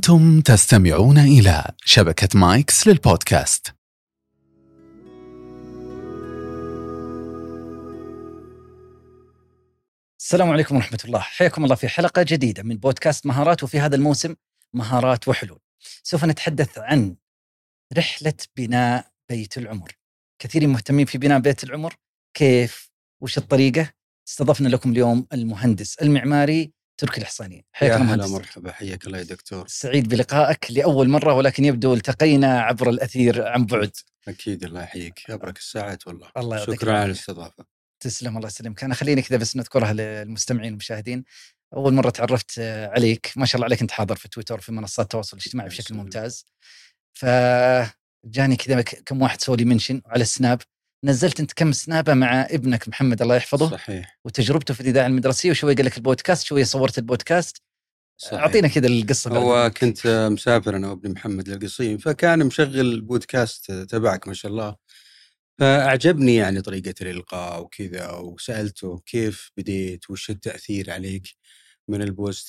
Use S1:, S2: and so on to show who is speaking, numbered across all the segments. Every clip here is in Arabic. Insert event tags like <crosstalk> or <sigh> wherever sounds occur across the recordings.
S1: أنتم تستمعون إلى شبكة مايكس للبودكاست.
S2: السلام عليكم ورحمة الله. حياكم الله في حلقة جديدة من بودكاست مهارات وفي هذا الموسم مهارات وحلول. سوف نتحدث عن رحلة بناء بيت العمر. كثير مهتمين في بناء بيت العمر. كيف؟ وش الطريقة؟ استضفنا لكم اليوم المهندس المعماري تركي الحصاني
S3: حياك الله هلا مرحبا حياك الله يا دكتور.
S2: سعيد بلقائك لأول مرة ولكن يبدو التقينا عبر الأثير عن بعد.
S3: أكيد الله يحييك. أبرك الساعات والله.
S2: الله
S3: شكرا على الاستضافة.
S2: تسلم الله يسلمك أنا خليني كذا بس نذكرها للمستمعين والمشاهدين. أول مرة تعرفت عليك ما شاء الله عليك أنت حاضر في تويتر في منصات التواصل الاجتماعي بشكل ممتاز. فجاني كذا كم واحد سوى لي منشن على السناب نزلت انت كم سنابة مع ابنك محمد الله يحفظه.
S3: صحيح.
S2: وتجربته في الإذاعة المدرسية وشوي قال لك البودكاست شوي صورت البودكاست. صحيح. أعطينا كذا القصة
S3: هو كنت مسافر أنا وابني محمد للقصيم فكان مشغل البودكاست تبعك ما شاء الله. فأعجبني يعني طريقة الإلقاء وكذا وسألته كيف بديت وش التأثير عليك من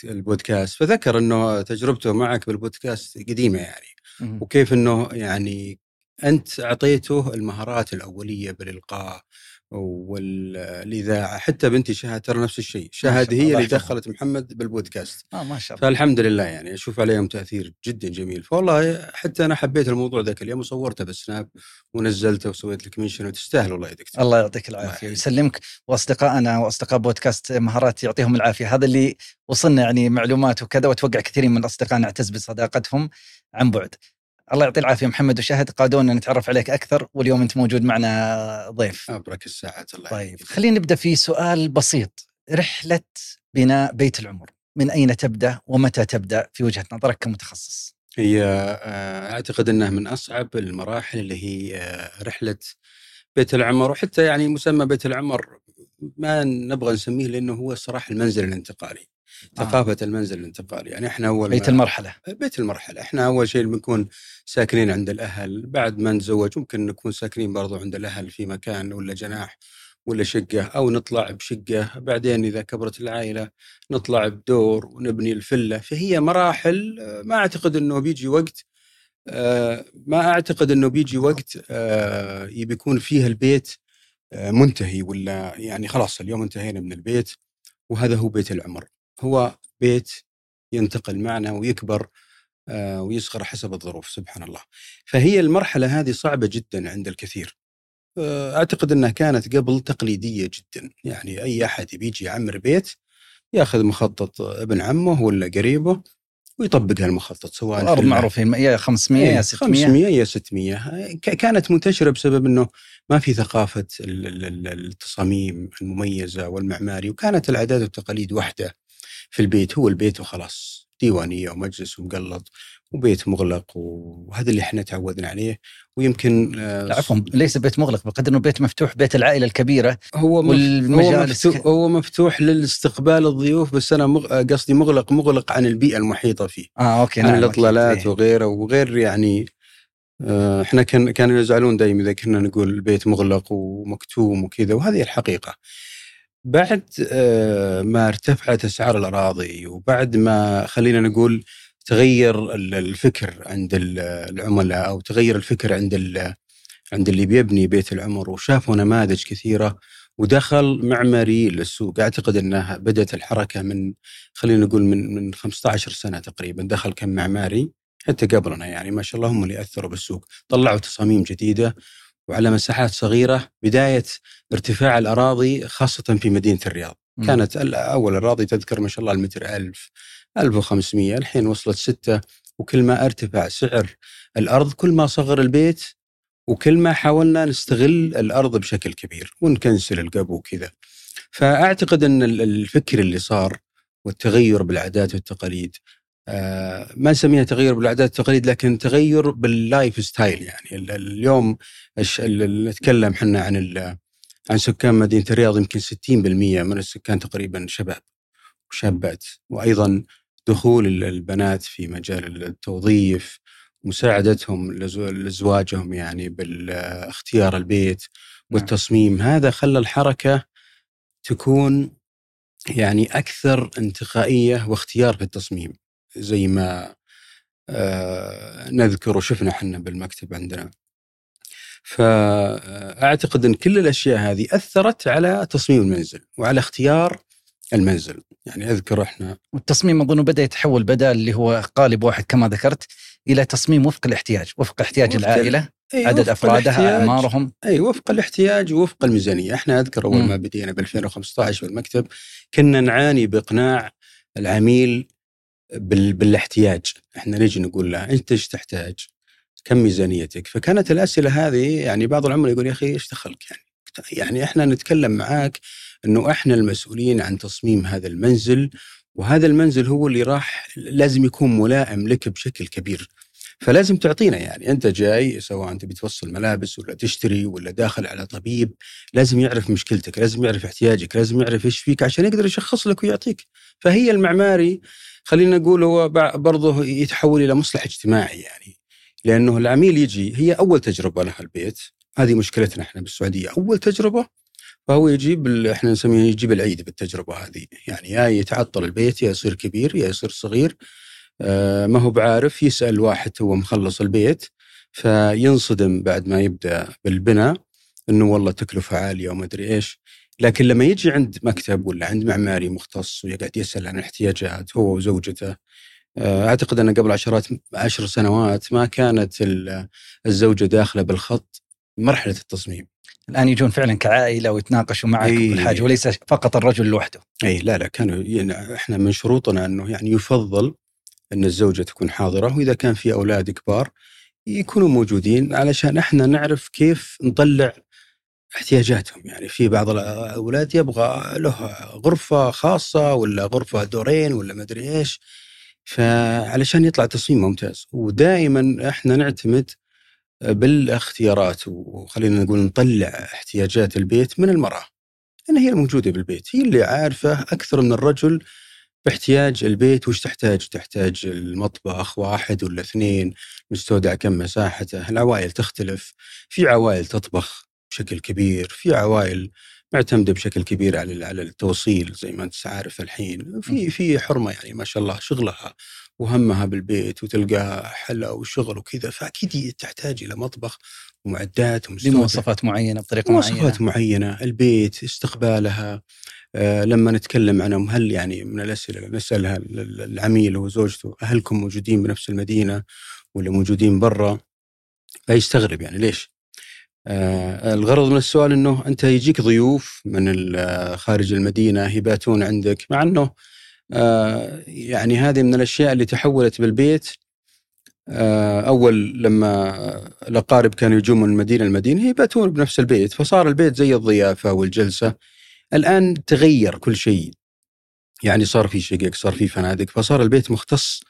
S3: البودكاست؟ فذكر إنه تجربته معك بالبودكاست قديمة يعني. وكيف إنه يعني أنت أعطيته المهارات الأولية بالإلقاء والإذاعة حتى بنتي شهد ترى نفس الشيء شهد هي اللي دخلت محمد بالبودكاست.
S2: آه ما شاء الله.
S3: فالحمد لله يعني أشوف عليهم تأثير جدا جميل. فوالله حتى أنا حبيت الموضوع ذاك اليوم وصورته بالسناب ونزلته وسويت لك منشن وتستاهل والله يا دكتور.
S2: الله يعطيك العافية ويسلمك وأصدقائنا وأصدقاء بودكاست مهارات يعطيهم العافية. هذا اللي وصلنا يعني معلومات وكذا واتوقع كثيرين من الاصدقاء نعتز بصداقتهم عن بعد. الله يعطي العافية محمد وشهد قادونا نتعرف عليك أكثر واليوم أنت موجود معنا ضيف.
S3: أبرك الساعات الله
S2: طيب خلينا نبدأ في سؤال بسيط. رحلة بناء بيت العمر من أين تبدأ ومتى تبدأ في وجهة نظرك كمتخصص؟
S3: هي آه، أعتقد إنها من أصعب المراحل اللي هي آه، رحلة بيت العمر وحتى يعني مسمى بيت العمر ما نبغى نسميه لأنه هو الصراحه المنزل الانتقالي. آه. ثقافة المنزل الانتقالي. يعني إحنا أول
S2: بيت المرحلة.
S3: بيت المرحلة. إحنا أول شيء بنكون ساكنين عند الأهل. بعد ما نتزوج ممكن نكون ساكنين برضو عند الأهل في مكان ولا جناح ولا شقة أو نطلع بشقة. بعدين إذا كبرت العائلة نطلع بدور ونبني الفلة. فهي مراحل آه، ما أعتقد إنه بيجي وقت آه، ما أعتقد إنه بيجي وقت يبي يكون فيه البيت منتهي ولا يعني خلاص اليوم انتهينا من البيت وهذا هو بيت العمر. هو بيت ينتقل معنا ويكبر آه، ويصغر حسب الظروف سبحان الله فهي المرحلة هذه صعبة جدا عند الكثير. آه، أعتقد أنها كانت قبل تقليدية جدا. يعني أي أحد بيجي يعمر بيت يأخذ مخطط ابن عمه ولا قريبه ويطبق هالمخطط
S2: سواء الأرض معروفين يا 500 يا 600
S3: 500 يا 600 كانت منتشرة بسبب إنه ما في ثقافة التصاميم المميزة والمعماري وكانت العادات والتقاليد واحدة في البيت هو البيت وخلاص. ديوانية ومجلس ومقلط وبيت مغلق وهذا اللي إحنا تعودنا عليه. ويمكن
S2: آه عفوا ليس بيت مغلق بقدر إنه بيت مفتوح بيت العائلة الكبيرة
S3: هو والمجالس هو مفتوح, هو مفتوح للاستقبال الضيوف بس أنا مغ... قصدي مغلق مغلق عن البيئة المحيطة فيه.
S2: آه أوكي
S3: عن نعم الاطلالات إيه. وغيره وغير يعني آه إحنا كان كانوا يزعلون دائما إذا كنا نقول البيت مغلق ومكتوم وكذا وهذه الحقيقة. بعد آه، ما ارتفعت أسعار الأراضي وبعد ما خلينا نقول تغير الفكر عند العملاء أو تغير الفكر عند عند اللي بيبني بيت العمر وشافوا نماذج كثيرة ودخل معماري للسوق. أعتقد أنها بدأت الحركة من خلينا نقول من من 15 سنة تقريبا. دخل كم معماري حتى قبلنا يعني ما شاء الله هم اللي أثروا بالسوق. طلعوا تصاميم جديدة وعلى مساحات صغيرة بداية ارتفاع الأراضي خاصة في مدينة الرياض م. كانت أول أراضي تذكر ما شاء الله المتر 1000 1500 الحين وصلت 6 وكل ما ارتفع سعر الأرض كل ما صغر البيت وكل ما حاولنا نستغل الأرض بشكل كبير ونكنسل القبو وكذا فأعتقد أن الفكر اللي صار والتغير بالعادات والتقاليد ما نسميها تغير بالعادات والتقاليد لكن تغير بال lifestyle يعني. اليوم نتكلم إحنا عن عن سكان مدينة الرياض يمكن 60% من السكان تقريبا شباب وشابات. وأيضا دخول البنات في مجال التوظيف مساعدتهم لزواجهم يعني باختيار البيت نعم. والتصميم. هذا خلى الحركة تكون يعني أكثر انتقائية واختيار في التصميم. زي ما آه، نذكر وشفنا إحنا بالمكتب عندنا. فأعتقد إن كل الأشياء هذه أثرت على تصميم المنزل وعلى اختيار المنزل. يعني أذكر إحنا
S2: والتصميم أظن بدأ يتحول بدل اللي هو قالب واحد كما ذكرت إلى تصميم وفق الاحتياج وفق احتياج
S3: وفق
S2: العائلة
S3: أي
S2: عدد
S3: وفق أفرادها
S2: أعمارهم.
S3: أي وفق الاحتياج ووفق الميزانية، إحنا أذكر
S2: أول.
S3: ما بدينا ب 2015 بالمكتب كنا نعاني بإقناع العميل بال... بالاحتياج، إحنا نجي نقول له أنت إيش تحتاج؟ كم ميزانيتك؟ فكانت الأسئلة هذه يعني بعض العملاء يقول يا أخي إيش دخلك يعني؟ يعني إحنا نتكلم معاك إنه إحنا المسؤولين عن تصميم هذا المنزل وهذا المنزل هو اللي راح لازم يكون ملائم لك بشكل كبير. فلازم تعطينا يعني. أنت جاي سواء انت بتوصل ملابس ولا تشتري ولا داخل على طبيب لازم يعرف مشكلتك، لازم يعرف احتياجك، لازم يعرف إيش فيك عشان يقدر يشخص لك ويعطيك. فهي المعماري خلينا نقول هو برضه يتحول إلى مصلح اجتماعي يعني. لأنه العميل يجي هي أول تجربة له البيت، هذه مشكلتنا إحنا بالسعودية، أول تجربة فهو يجيب إحنا نسميه يجيب العيد بالتجربة هذه، يعني يا يتعطل البيت يا يصير كبير يا يصير صغير. ما هو بعارف يسأل واحد هو مخلص البيت فينصدم بعد ما يبدأ بالبناء إنه والله تكلفة عالية وما أدري إيش. لكن لما يجي عند مكتب ولا عند معماري مختص ويقعد يسأل عن الاحتياجات هو وزوجته آه، أعتقد إن قبل عشرات عشر سنوات ما كانت ال- الزوجة داخلة بالخط مرحلة التصميم.
S2: الآن يجون فعلا كعائلة ويتناقشوا معك
S3: أي.
S2: كل حاجة وليس فقط الرجل لوحده.
S3: اي لا لا كانوا يعني إحنا من شروطنا إنه يعني يفضل أن الزوجة تكون حاضرة وإذا كان في أولاد كبار يكونوا موجودين علشان إحنا نعرف كيف نطلع احتياجاتهم. يعني في بعض الأولاد يبغى له غرفة خاصة ولا غرفة دورين ولا ما أدري إيش فعلشان يطلع تصميم ممتاز. ودائما إحنا نعتمد بالاختيارات وخلينا نقول نطلع احتياجات البيت من المرأة. لأن هي الموجوده بالبيت هي اللي عارفة أكثر من الرجل باحتياج البيت وش تحتاج؟ تحتاج المطبخ واحد ولا اثنين مستودع كم مساحته العوائل تختلف. في عوائل تطبخ بشكل كبير في عوائل معتمدة بشكل كبير على على التوصيل زي ما انت عارف الحين. في في حرمة يعني ما شاء الله شغلها وهمها بالبيت وتلقاها حلا وشغل وكذا فأكيد تحتاج إلى مطبخ ومعدات ومستودع.
S2: لمواصفات معينة بطريقة معينة.
S3: مواصفات معينة البيت استقبالها. لما نتكلم عنهم هل يعني من الأسئلة اللي نسالها ال- العميل وزوجته أهلكم موجودين بنفس المدينة ولا موجودين برا؟ فيستغرب يعني ليش؟ آه الغرض من السؤال إنه أنت يجيك ضيوف من خارج المدينة يباتون عندك مع إنه آه يعني هذه من الأشياء اللي تحولت بالبيت. آه أول لما الأقارب كانوا يجون من المدينة المدينة يباتون بنفس البيت فصار البيت زي الضيافة والجلسة. الآن تغير كل شيء. يعني صار في شقق صار في فنادق فصار البيت مختص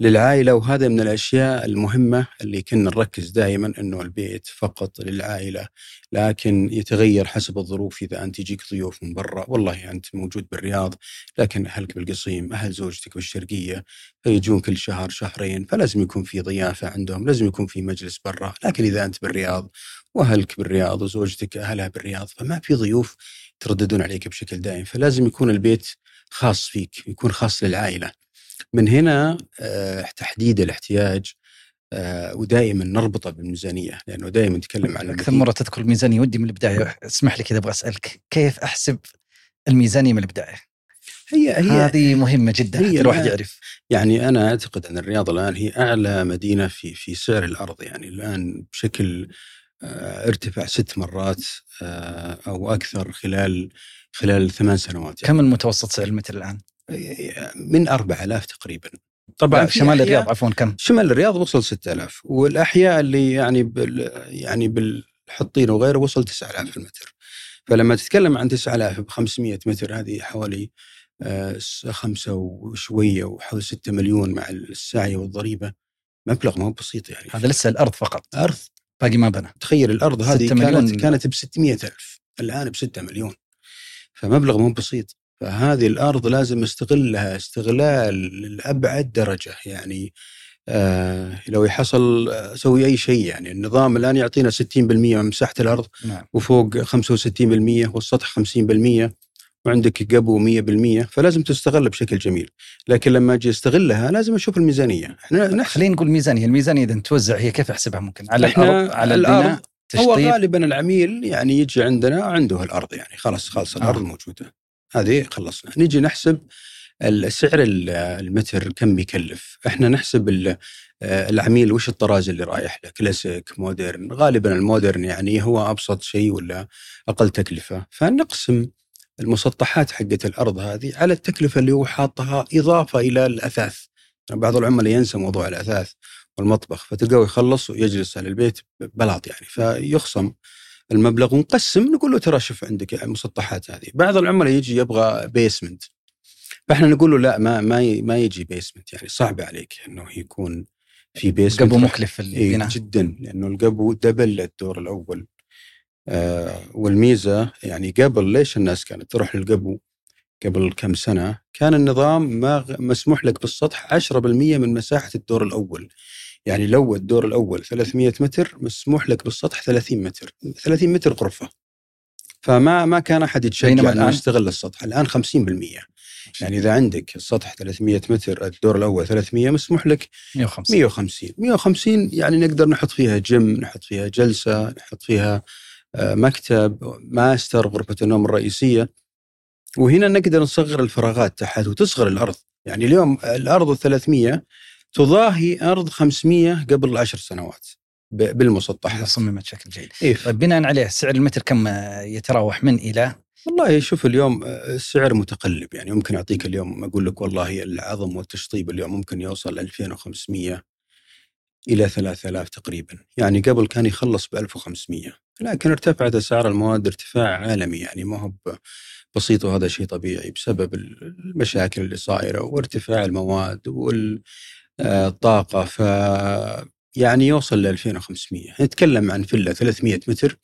S3: للعائلة وهذا من الأشياء المهمة اللي كنا نركز دائما إنه البيت فقط للعائلة لكن يتغير حسب الظروف. إذا أنت يجيك ضيوف من برا والله أنت موجود بالرياض لكن أهلك بالقصيم أهل زوجتك بالشرقية فيجون كل شهر شهرين فلازم يكون في ضيافة عندهم لازم يكون في مجلس برا. لكن إذا أنت بالرياض وأهلك بالرياض وزوجتك أهلها بالرياض فما في ضيوف يترددون عليك بشكل دائم فلازم يكون البيت خاص فيك يكون خاص للعائلة من هنا آه، تحديد الاحتياج آه، ودائما نربطه بالميزانية لأنه دائما نتكلم عن
S2: أكثر مرة تذكر الميزانية ودي من البداية اسمح لي كذا أبغى أسألك كيف أحسب الميزانية من البداية؟
S3: هي هي
S2: هذه مهمة جدا
S3: هي
S2: الواحد يعرف
S3: يعني أنا أعتقد أن الرياض الآن هي أعلى مدينة في في سعر الأرض يعني الآن بشكل ارتفع ست مرات آه، أو أكثر خلال خلال ثمان سنوات يعني.
S2: كم المتوسط سعر المتر الآن؟
S3: من 4000 تقريبا.
S2: طبعا
S3: في
S2: شمال
S3: أحياء-
S2: الرياض عفوا كم؟
S3: شمال الرياض وصل 6000 والأحياء اللي يعني بال يعني بالحطين وغيره وصل 9000 المتر. فلما تتكلم عن 9000 ب 500 متر هذه حوالي آه، خمسة وشوية وحوالي 6 مليون مع السعي والضريبة مبلغ ما هو بسيط يعني.
S2: هذا لسه الأرض فقط.
S3: أرض
S2: باقي ما بنى.
S3: تخيل الأرض هذه
S2: 6 مليون.
S3: كانت كانت ب 600 ألف. الآن ب 6 مليون. فمبلغ مو بسيط. فهذه الأرض لازم أستغلها استغلال لأبعد درجة. يعني آه لو يحصل أسوي أي شيء يعني. النظام الآن يعطينا 60% من مساحة الأرض
S2: نعم.
S3: وفوق 65% والسطح 50% وعندك قبو 100% فلازم تستغل بشكل جميل. لكن لما أجي أستغلها لازم أشوف الميزانية. إحنا نحسب.
S2: خلينا نقول ميزانية، الميزانية إذا توزع هي كيف أحسبها ممكن؟ على الأرض على البناء
S3: هو غالبا العميل يعني يجي عندنا عنده الأرض يعني. خلاص خلاص الأرض
S2: آه.
S3: موجودة. هذه خلصنا. نيجي نحسب السعر ال- المتر كم بيكلف إحنا نحسب ال- العميل وش الطراز اللي رايح له. كلاسيك مودرن. غالبا المودرن يعني هو أبسط شيء ولا أقل تكلفة. فنقسم. المسطحات حقت الأرض هذه على التكلفة اللي هو حاطها إضافة إلى الأثاث. بعض العملاء ينسى موضوع الأثاث والمطبخ فتلقاه يخلص ويجلس على البيت بلاط يعني فيخصم المبلغ ونقسم نقول له ترى شوف عندك المسطحات هذه. بعض العملاء يجي يبغى basement فإحنا نقول له لا ما ما ما يجي basement يعني صعب عليك إنه يكون في basement
S2: قبو مكلف في
S3: إيه
S2: البناء.
S3: جدا لأنه القبو double الدور الأول. آه والميزة يعني قبل ليش الناس كانت تروح للقبو قبل كم سنة؟ كان النظام ما مسموح لك بالسطح 10% من مساحة الدور الأول. يعني لو الدور الأول 300 متر مسموح لك بالسطح 30 متر 30 متر غرفة. فما ما كان أحد يتشجع انه؟ يستغل السطح. الآن 50% يعني إذا عندك السطح 300 متر الدور الأول 300 مسموح لك
S2: 150
S3: 150 150 يعني نقدر نحط فيها جيم نحط فيها جلسة نحط فيها آه، مكتب ماستر غرفة النوم الرئيسية. وهنا نقدر نصغر الفراغات تحت وتصغر الأرض. يعني اليوم الأرض 300 تضاهي أرض 500 قبل عشر سنوات ب-
S2: إذا
S3: بالمسطحات
S2: صممت بشكل جيد.
S3: إيه.
S2: طيب بناء عليه سعر المتر كم آه، يتراوح من إلى؟
S3: والله شوف اليوم آه، السعر متقلب. يعني ممكن أعطيك اليوم أقول لك والله العظم والتشطيب اليوم ممكن يوصل 2500 إلى 3000 تقريبا. يعني قبل كان يخلص ب 1500 لكن ارتفعت أسعار المواد ارتفاع عالمي يعني ما هو بسيط وهذا شيء طبيعي بسبب المشاكل اللي صايرة وارتفاع المواد والطاقة ف يعني يوصل ل 2500 نتكلم عن فيلا 300 متر.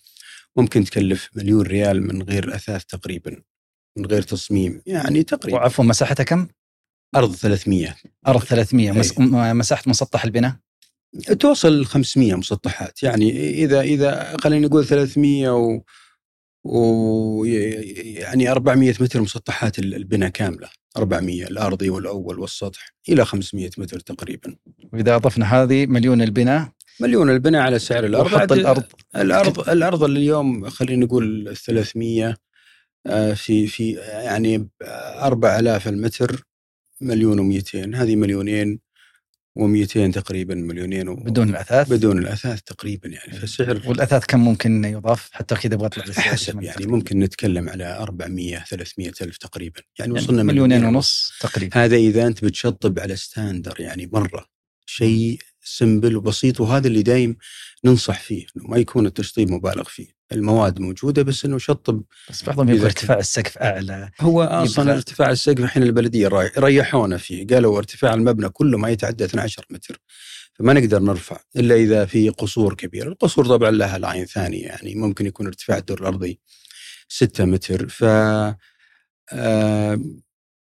S3: ممكن تكلف مليون ريال من غير أثاث تقريبا من غير تصميم. يعني تقريبا.
S2: وعفوا مساحتها كم؟
S3: أرض 300
S2: أرض 300 مس...
S3: أي.
S2: م- مساحة مسطح البناء؟
S3: توصل 500 مسطحات. يعني إذا إذا خلينا نقول 300 و, و يعني 400 متر مسطحات ال- البناء كاملة. 400 الأرضي والأول والسطح إلى 500 متر تقريبا.
S2: وإذا أضفنا هذه مليون البناء.
S3: مليون البناء على سعر الأرض.
S2: وحط الأرض.
S3: الأرض الأرض اللي اليوم خلينا نقول 300 آه، في في يعني ب 4000 المتر مليون و200 هذه مليونين. و200 تقريبا مليونين و...
S2: بدون الأثاث؟
S3: بدون الأثاث تقريبا يعني فسعر
S2: والأثاث كم ممكن يضاف؟ حتى كذا أبغى اطلع
S3: حسب يعني
S2: تقريباً.
S3: ممكن نتكلم على 400 300 ألف تقريبا يعني
S2: يعني
S3: وصلنا
S2: مليونين ونص تقريبا.
S3: هذا إذا أنت بتشطب على standard يعني مرة شيء simple وبسيط وهذا اللي دايم ننصح فيه إنه ما يكون التشطيب مبالغ فيه. المواد موجودة بس إنه شطب
S2: بس بعضهم يقول
S3: إذا
S2: ارتفاع السقف أعلى.
S3: هو أصلا
S2: يبغى-
S3: ارتفاع السقف الحين البلدية ريحونا فيه. قالوا ارتفاع المبنى كله ما يتعدى 12 متر فما نقدر نرفع إلا إذا في قصور كبيره، القصور طبعا لها لاين ثاني يعني ممكن يكون ارتفاع الدور الأرضي 6 متر. ف آه،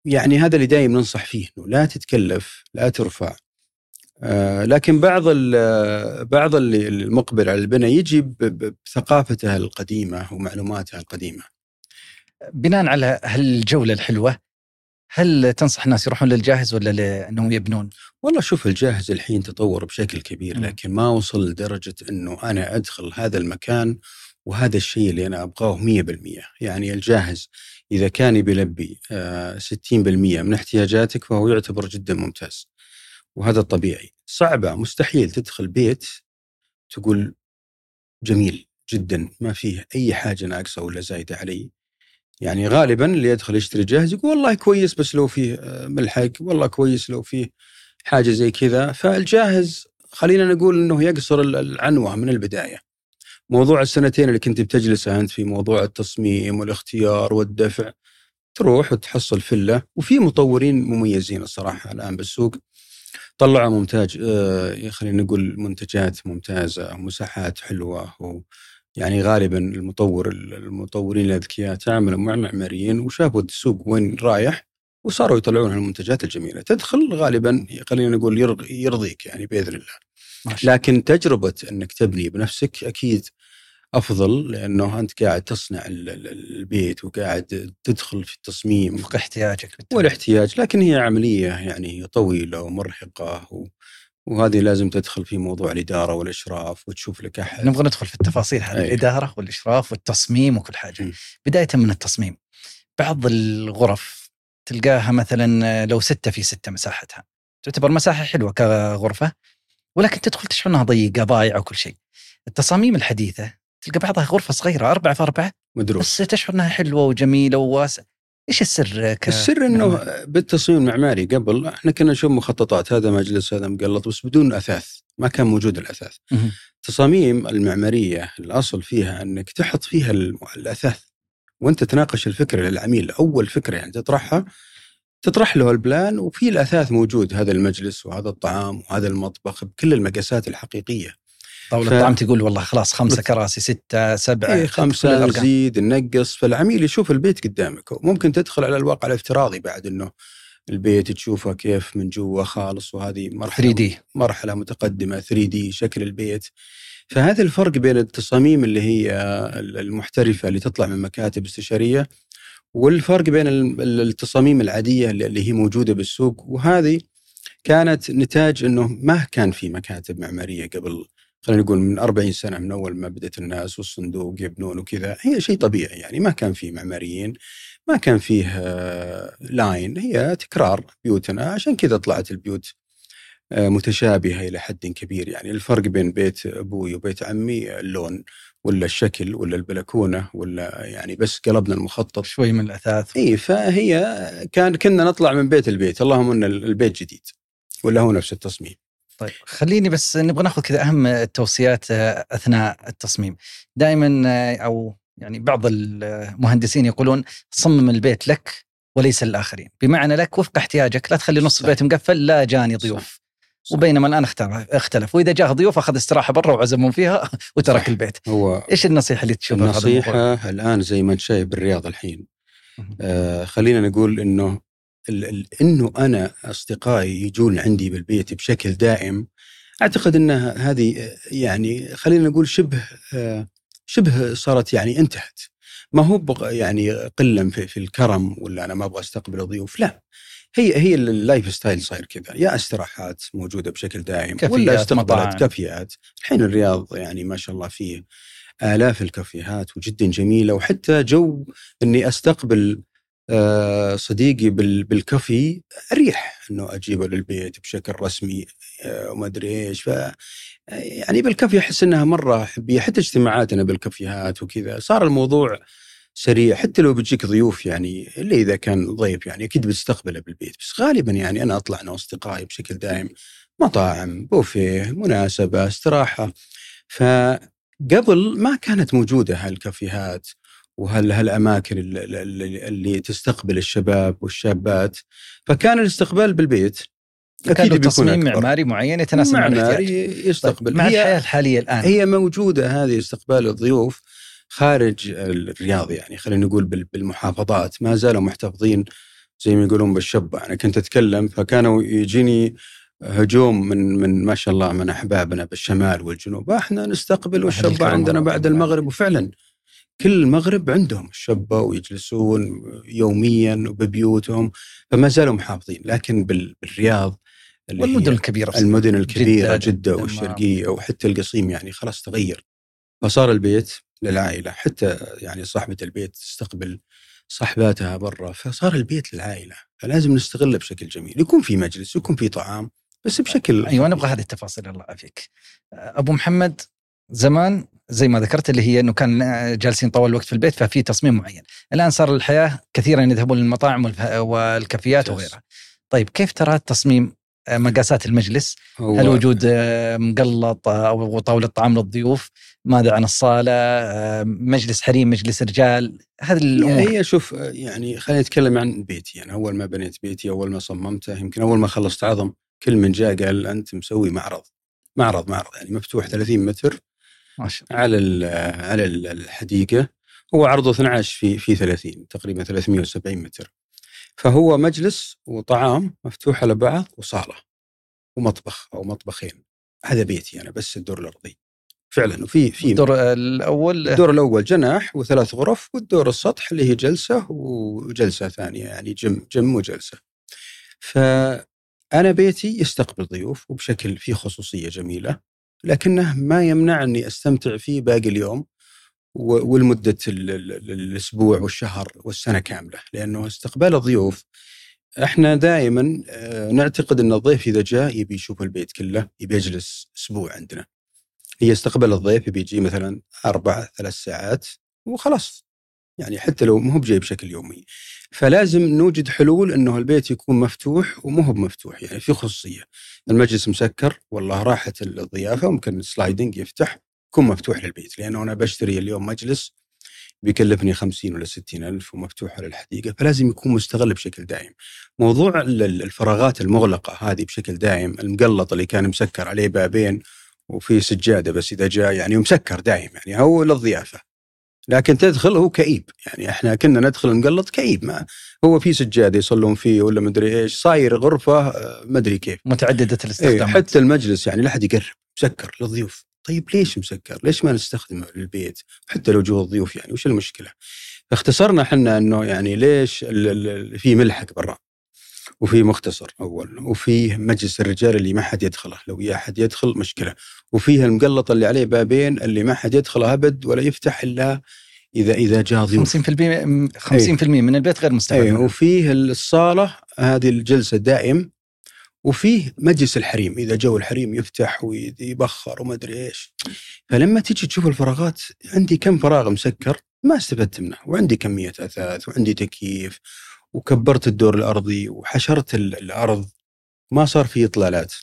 S3: يعني هذا اللي دايم ننصح فيه إنه لا تتكلف لا ترفع لكن بعض ال- بعض المقبل على البناء يجي بثقافته القديمة ومعلوماته القديمة
S2: بناء على هالجوله الحلوة هل تنصح الناس يروحون للجاهز ولا لأنهم يبنون؟
S3: والله شوف الجاهز الحين تطور بشكل كبير. لكن ما وصل لدرجة أنه أنا أدخل هذا المكان وهذا الشيء اللي أنا أبغاه 100% يعني الجاهز إذا كان بيلبي آه، 60% من احتياجاتك فهو يعتبر جدا ممتاز وهذا الطبيعي صعبة مستحيل تدخل بيت تقول جميل جدا ما فيه أي حاجة ناقصة ولا زايدة علي. يعني غالبا اللي يدخل يشتري جاهز يقول والله كويس بس لو فيه آه، ملحق والله كويس لو فيه حاجة زي كذا. فالجاهز خلينا نقول إنه يقصر ال- العنوة من البداية. موضوع السنتين اللي كنت بتجلسها أنت في موضوع التصميم والاختيار والدفع تروح وتحصل فله وفي مطورين مميزين الصراحة الآن بالسوق. طلعوا ممتاز آه، خلينا نقول منتجات ممتازة مساحات حلوة و يعني غالبا المطور المطورين الاذكياء تعاملوا مع معماريين وشافوا السوق وين رايح وصاروا يطلعون المنتجات الجميلة. تدخل غالبا خلينا نقول يرض- يرضيك يعني بإذن الله.
S2: ما شاء
S3: لكن تجربة إنك تبني بنفسك أكيد أفضل لأنه أنت قاعد تصنع ال- ال- البيت وقاعد تدخل في التصميم
S2: وفق احتياجك بالتالي.
S3: والاحتياج لكن هي عملية يعني طويلة ومرهقة و... وهذه لازم تدخل في موضوع الإدارة والإشراف وتشوف لك أحد
S2: نبغى ندخل في التفاصيل هذه
S3: أي.
S2: الإدارة والإشراف والتصميم وكل حاجة.
S3: م.
S2: بداية من التصميم. بعض الغرف تلقاها مثلا لو ستة في ستة مساحتها تعتبر مساحة حلوة كغرفة ولكن تدخل تشعر أنها ضيقة ضايعة وكل شيء. التصاميم الحديثة تلقى بعضها غرفة صغيرة أربعة في أربعة.
S3: مدروس.
S2: بس تشعر إنها حلوة وجميلة وواسعة. إيش السر ك...
S3: السر إنه بالتصميم المعماري قبل إحنا كنا نشوف مخططات هذا مجلس هذا مقلط بس بدون اثاث ما كان موجود
S2: الأثاث.
S3: التصاميم المعمارية الأصل فيها إنك تحط فيها الأثاث. وأنت تناقش الفكرة للعميل أول فكرة يعني تطرحها تطرح له البلان وفي الأثاث موجود هذا المجلس وهذا الطعام وهذا المطبخ بكل المقاسات الحقيقية.
S2: طاولة
S3: ف-
S2: الطعام تقول والله خلاص خمسة
S3: بت-
S2: كراسي ستة سبعة
S3: إيه خمسة. نزيد ننقص فالعميل يشوف البيت قدامك. ممكن تدخل على الواقع الافتراضي بعد إنه البيت تشوفه كيف من جوا خالص وهذه مرحلة
S2: 3 دي.
S3: مرحلة متقدمة 3 دي شكل البيت. فهذا الفرق بين التصاميم اللي هي المحترفة اللي تطلع من مكاتب استشارية والفرق بين ال- التصاميم العادية اللي هي موجودة بالسوق. وهذه كانت نتاج إنه ما كان في مكاتب معمارية قبل خلينا نقول من 40 سنة من أول ما بدأت الناس والصندوق يبنون وكذا هي شيء طبيعي يعني ما كان في معماريين ما كان فيه آه، line هي تكرار بيوتنا. عشان كذا طلعت البيوت آه، متشابهة إلى حد كبير يعني. الفرق بين بيت أبوي وبيت عمي اللون ولا الشكل ولا البلكونة ولا يعني بس قلبنا المخطط.
S2: شوي من الأثاث.
S3: إي فهي كان كنا نطلع من بيت البيت. اللهم إن البيت جديد ولا هو نفس التصميم.
S2: طيب خليني بس نبغى ناخذ كذا أهم التوصيات آه، أثناء التصميم دائما آه، أو يعني بعض المهندسين يقولون صمم البيت لك وليس للآخرين بمعنى لك وفق احتياجك لا تخلي نص. البيت مقفل لا جاني ضيوف
S3: صح.
S2: وبينما الآن اختلف وإذا جاء ضيوف أخذ استراحة برا وعزمهم فيها <laughs> وترك
S3: صح.
S2: البيت
S3: هو
S2: إيش النصيحة اللي تشوفها؟
S3: النصيحة الآن زي ما انت شايف بالرياض الحين. آه خلينا نقول إنه ال- ال- إنه أنا أصدقائي يجون عندي بالبيت بشكل دائم أعتقد انها هذه يعني خلينا نقول شبه شبه صارت يعني انتهت. ما هو يعني قلة في, في الكرم ولا أنا ما أبغى أستقبل ضيوف لا. هي هي ال lifestyle صاير كذا. يا استراحات موجودة بشكل دائم ولا استقبالات. كافيات. الحين الرياض يعني ما شاء الله فيه آلاف الكافيهات وجدا جميلة وحتى جو أني أستقبل صديقي بال- بالكافي أريح أنه أجيبه للبيت بشكل رسمي آه، وما أدري إيش. ف يعني بالكافي أحس أنها مرة حبية حتى اجتماعاتنا بالكافيهات وكذا صار الموضوع سريع. حتى لو بتجيك ضيوف يعني إلا إذا كان ضيف يعني أكيد بتستقبله بالبيت. بس غالبا يعني أنا أطلع أنا وأصدقائي بشكل دائم. مطاعم بوفيه مناسبة استراحة. فقبل ما كانت موجودة هالكافيهات هالاماكن اللي, اللي, تستقبل الشباب والشابات؟ فكان الاستقبال بالبيت.
S2: كان له
S3: بيكون
S2: تصميم
S3: أكبر.
S2: معماري معين يتناسب مع
S3: معماري يستقبل.
S2: طيب مع الحياة الحالية الآن.
S3: هي موجودة هذه استقبال الضيوف خارج الرياض يعني خلينا نقول بال- بالمحافظات. ما زالوا محتفظين زي ما يقولون بالشبه أنا كنت أتكلم فكانوا يجيني هجوم من من ما شاء الله من أحبابنا بالشمال والجنوب. إحنا نستقبل والشبه عندنا بعد. المغرب. وفعلا كل المغرب عندهم الشبه ويجلسون يوميا وببيوتهم فما زالوا محافظين لكن بال- بالرياض
S2: والمدن الكبيرة بصراحة.
S3: المدن الكبيرة
S2: جدة،
S3: جدة. والشرقية وحتى القصيم يعني خلاص تغير فصار البيت للعائلة حتى يعني صاحبة البيت تستقبل صاحباتها برا فصار البيت للعائلة فلازم نستغله بشكل جميل يكون في مجلس يكون في طعام بس بشكل
S2: أيوه نبغى هذه التفاصيل الله يعافيك. أبو محمد زمان زي ما ذكرت اللي هي إنه كان جالسين طول الوقت في البيت ففي تصميم معين، الآن صار الحياة كثيرا يذهبون للمطاعم والكافيات. وغيرها. طيب كيف ترى تصميم آه، مقاسات المجلس؟ هل وجود آه، مقلط آه، أو طاولة طعام للضيوف؟ ماذا عن الصالة؟ آه، مجلس حريم، مجلس رجال؟ هذه الأمور
S3: هي شوف يعني خليني اتكلم عن بيتي يعني أول ما بنيت بيتي أول ما صممته يمكن أول ما خلصت عظم كل من جاء قال أنت مسوي معرض معرض معرض يعني مفتوح 30 متر على على ال- الحديقة هو عرضه 12 في في 30 تقريبا 370 متر. فهو مجلس وطعام مفتوح على بعض وصالة ومطبخ أو مطبخين. هذا بيتي أنا بس الدور الأرضي. فعلا وفي في
S2: الدور الأول؟
S3: الدور الأول جناح وثلاث غرف والدور السطح اللي هي جلسة وجلسة ثانية يعني جم جم وجلسة. فأنا بيتي يستقبل ضيوف وبشكل فيه خصوصية جميلة. لكنه ما يمنع اني أستمتع فيه باقي اليوم ولمده ال- ال- الأسبوع والشهر والسنة كاملة لأنه استقبال الضيوف إحنا دائما آه، نعتقد أن الضيف إذا جاء يبي يشوف البيت كله يبي يجلس أسبوع عندنا. هي الضيف يبي يجي مثلا أربع ثلاث ساعات وخلاص يعني حتى لو مو بجاي بشكل يومي. فلازم نوجد حلول إنه البيت يكون مفتوح ومو هو بمفتوح يعني في خصوصية. المجلس مسكر والله راحت الضيافة ممكن السلايدنج يفتح يكون مفتوح للبيت لأنه أنا بشتري اليوم مجلس بيكلفني 50 ولا 60 ألف ومفتوح على الحديقة فلازم يكون مستغل بشكل دائم موضوع ال- ال- الفراغات المغلقة هذه بشكل دائم المقلط اللي كان مسكر عليه بابين وفي سجادة بس إذا جاء يعني مسكر دائم يعني هو للضيافة لكن تدخل هو كئيب يعني إحنا كنا ندخل المقلط كئيب ما هو في سجاده يصلون فيه ولا مدري إيش صاير غرفة آه، مدري كيف
S2: متعددة
S3: إيه
S2: الاستخدام
S3: حتى المجلس يعني لا أحد يقرب مسكر للضيوف طيب ليش مسكر؟ ليش ما نستخدمه للبيت؟ حتى لو جو الضيوف يعني وش المشكلة؟ فاختصرنا إحنا إنه يعني ليش في ملحق برا وفي مختصر أول وفيه مجلس الرجال اللي ما حد يدخله لو يا أحد يدخل مشكلة. وفيه المقلط اللي عليه بابين اللي ما حد يدخله أبد ولا يفتح إلا إذا إذا جاء ضيوف
S2: 50% 50% من البيت غير
S3: اي
S2: مستغل
S3: وفيه الصالة هذه الجلسة دائم وفيه مجلس الحريم إذا جو الحريم يفتح ويبخر وما أدري إيش. فلما تيجي تشوف الفراغات عندي كم فراغ مسكر ما استفدت منه وعندي كمية أثاث وعندي تكييف وكبرت الدور الأرضي وحشرت ال- الأرض ما صار في إطلالات.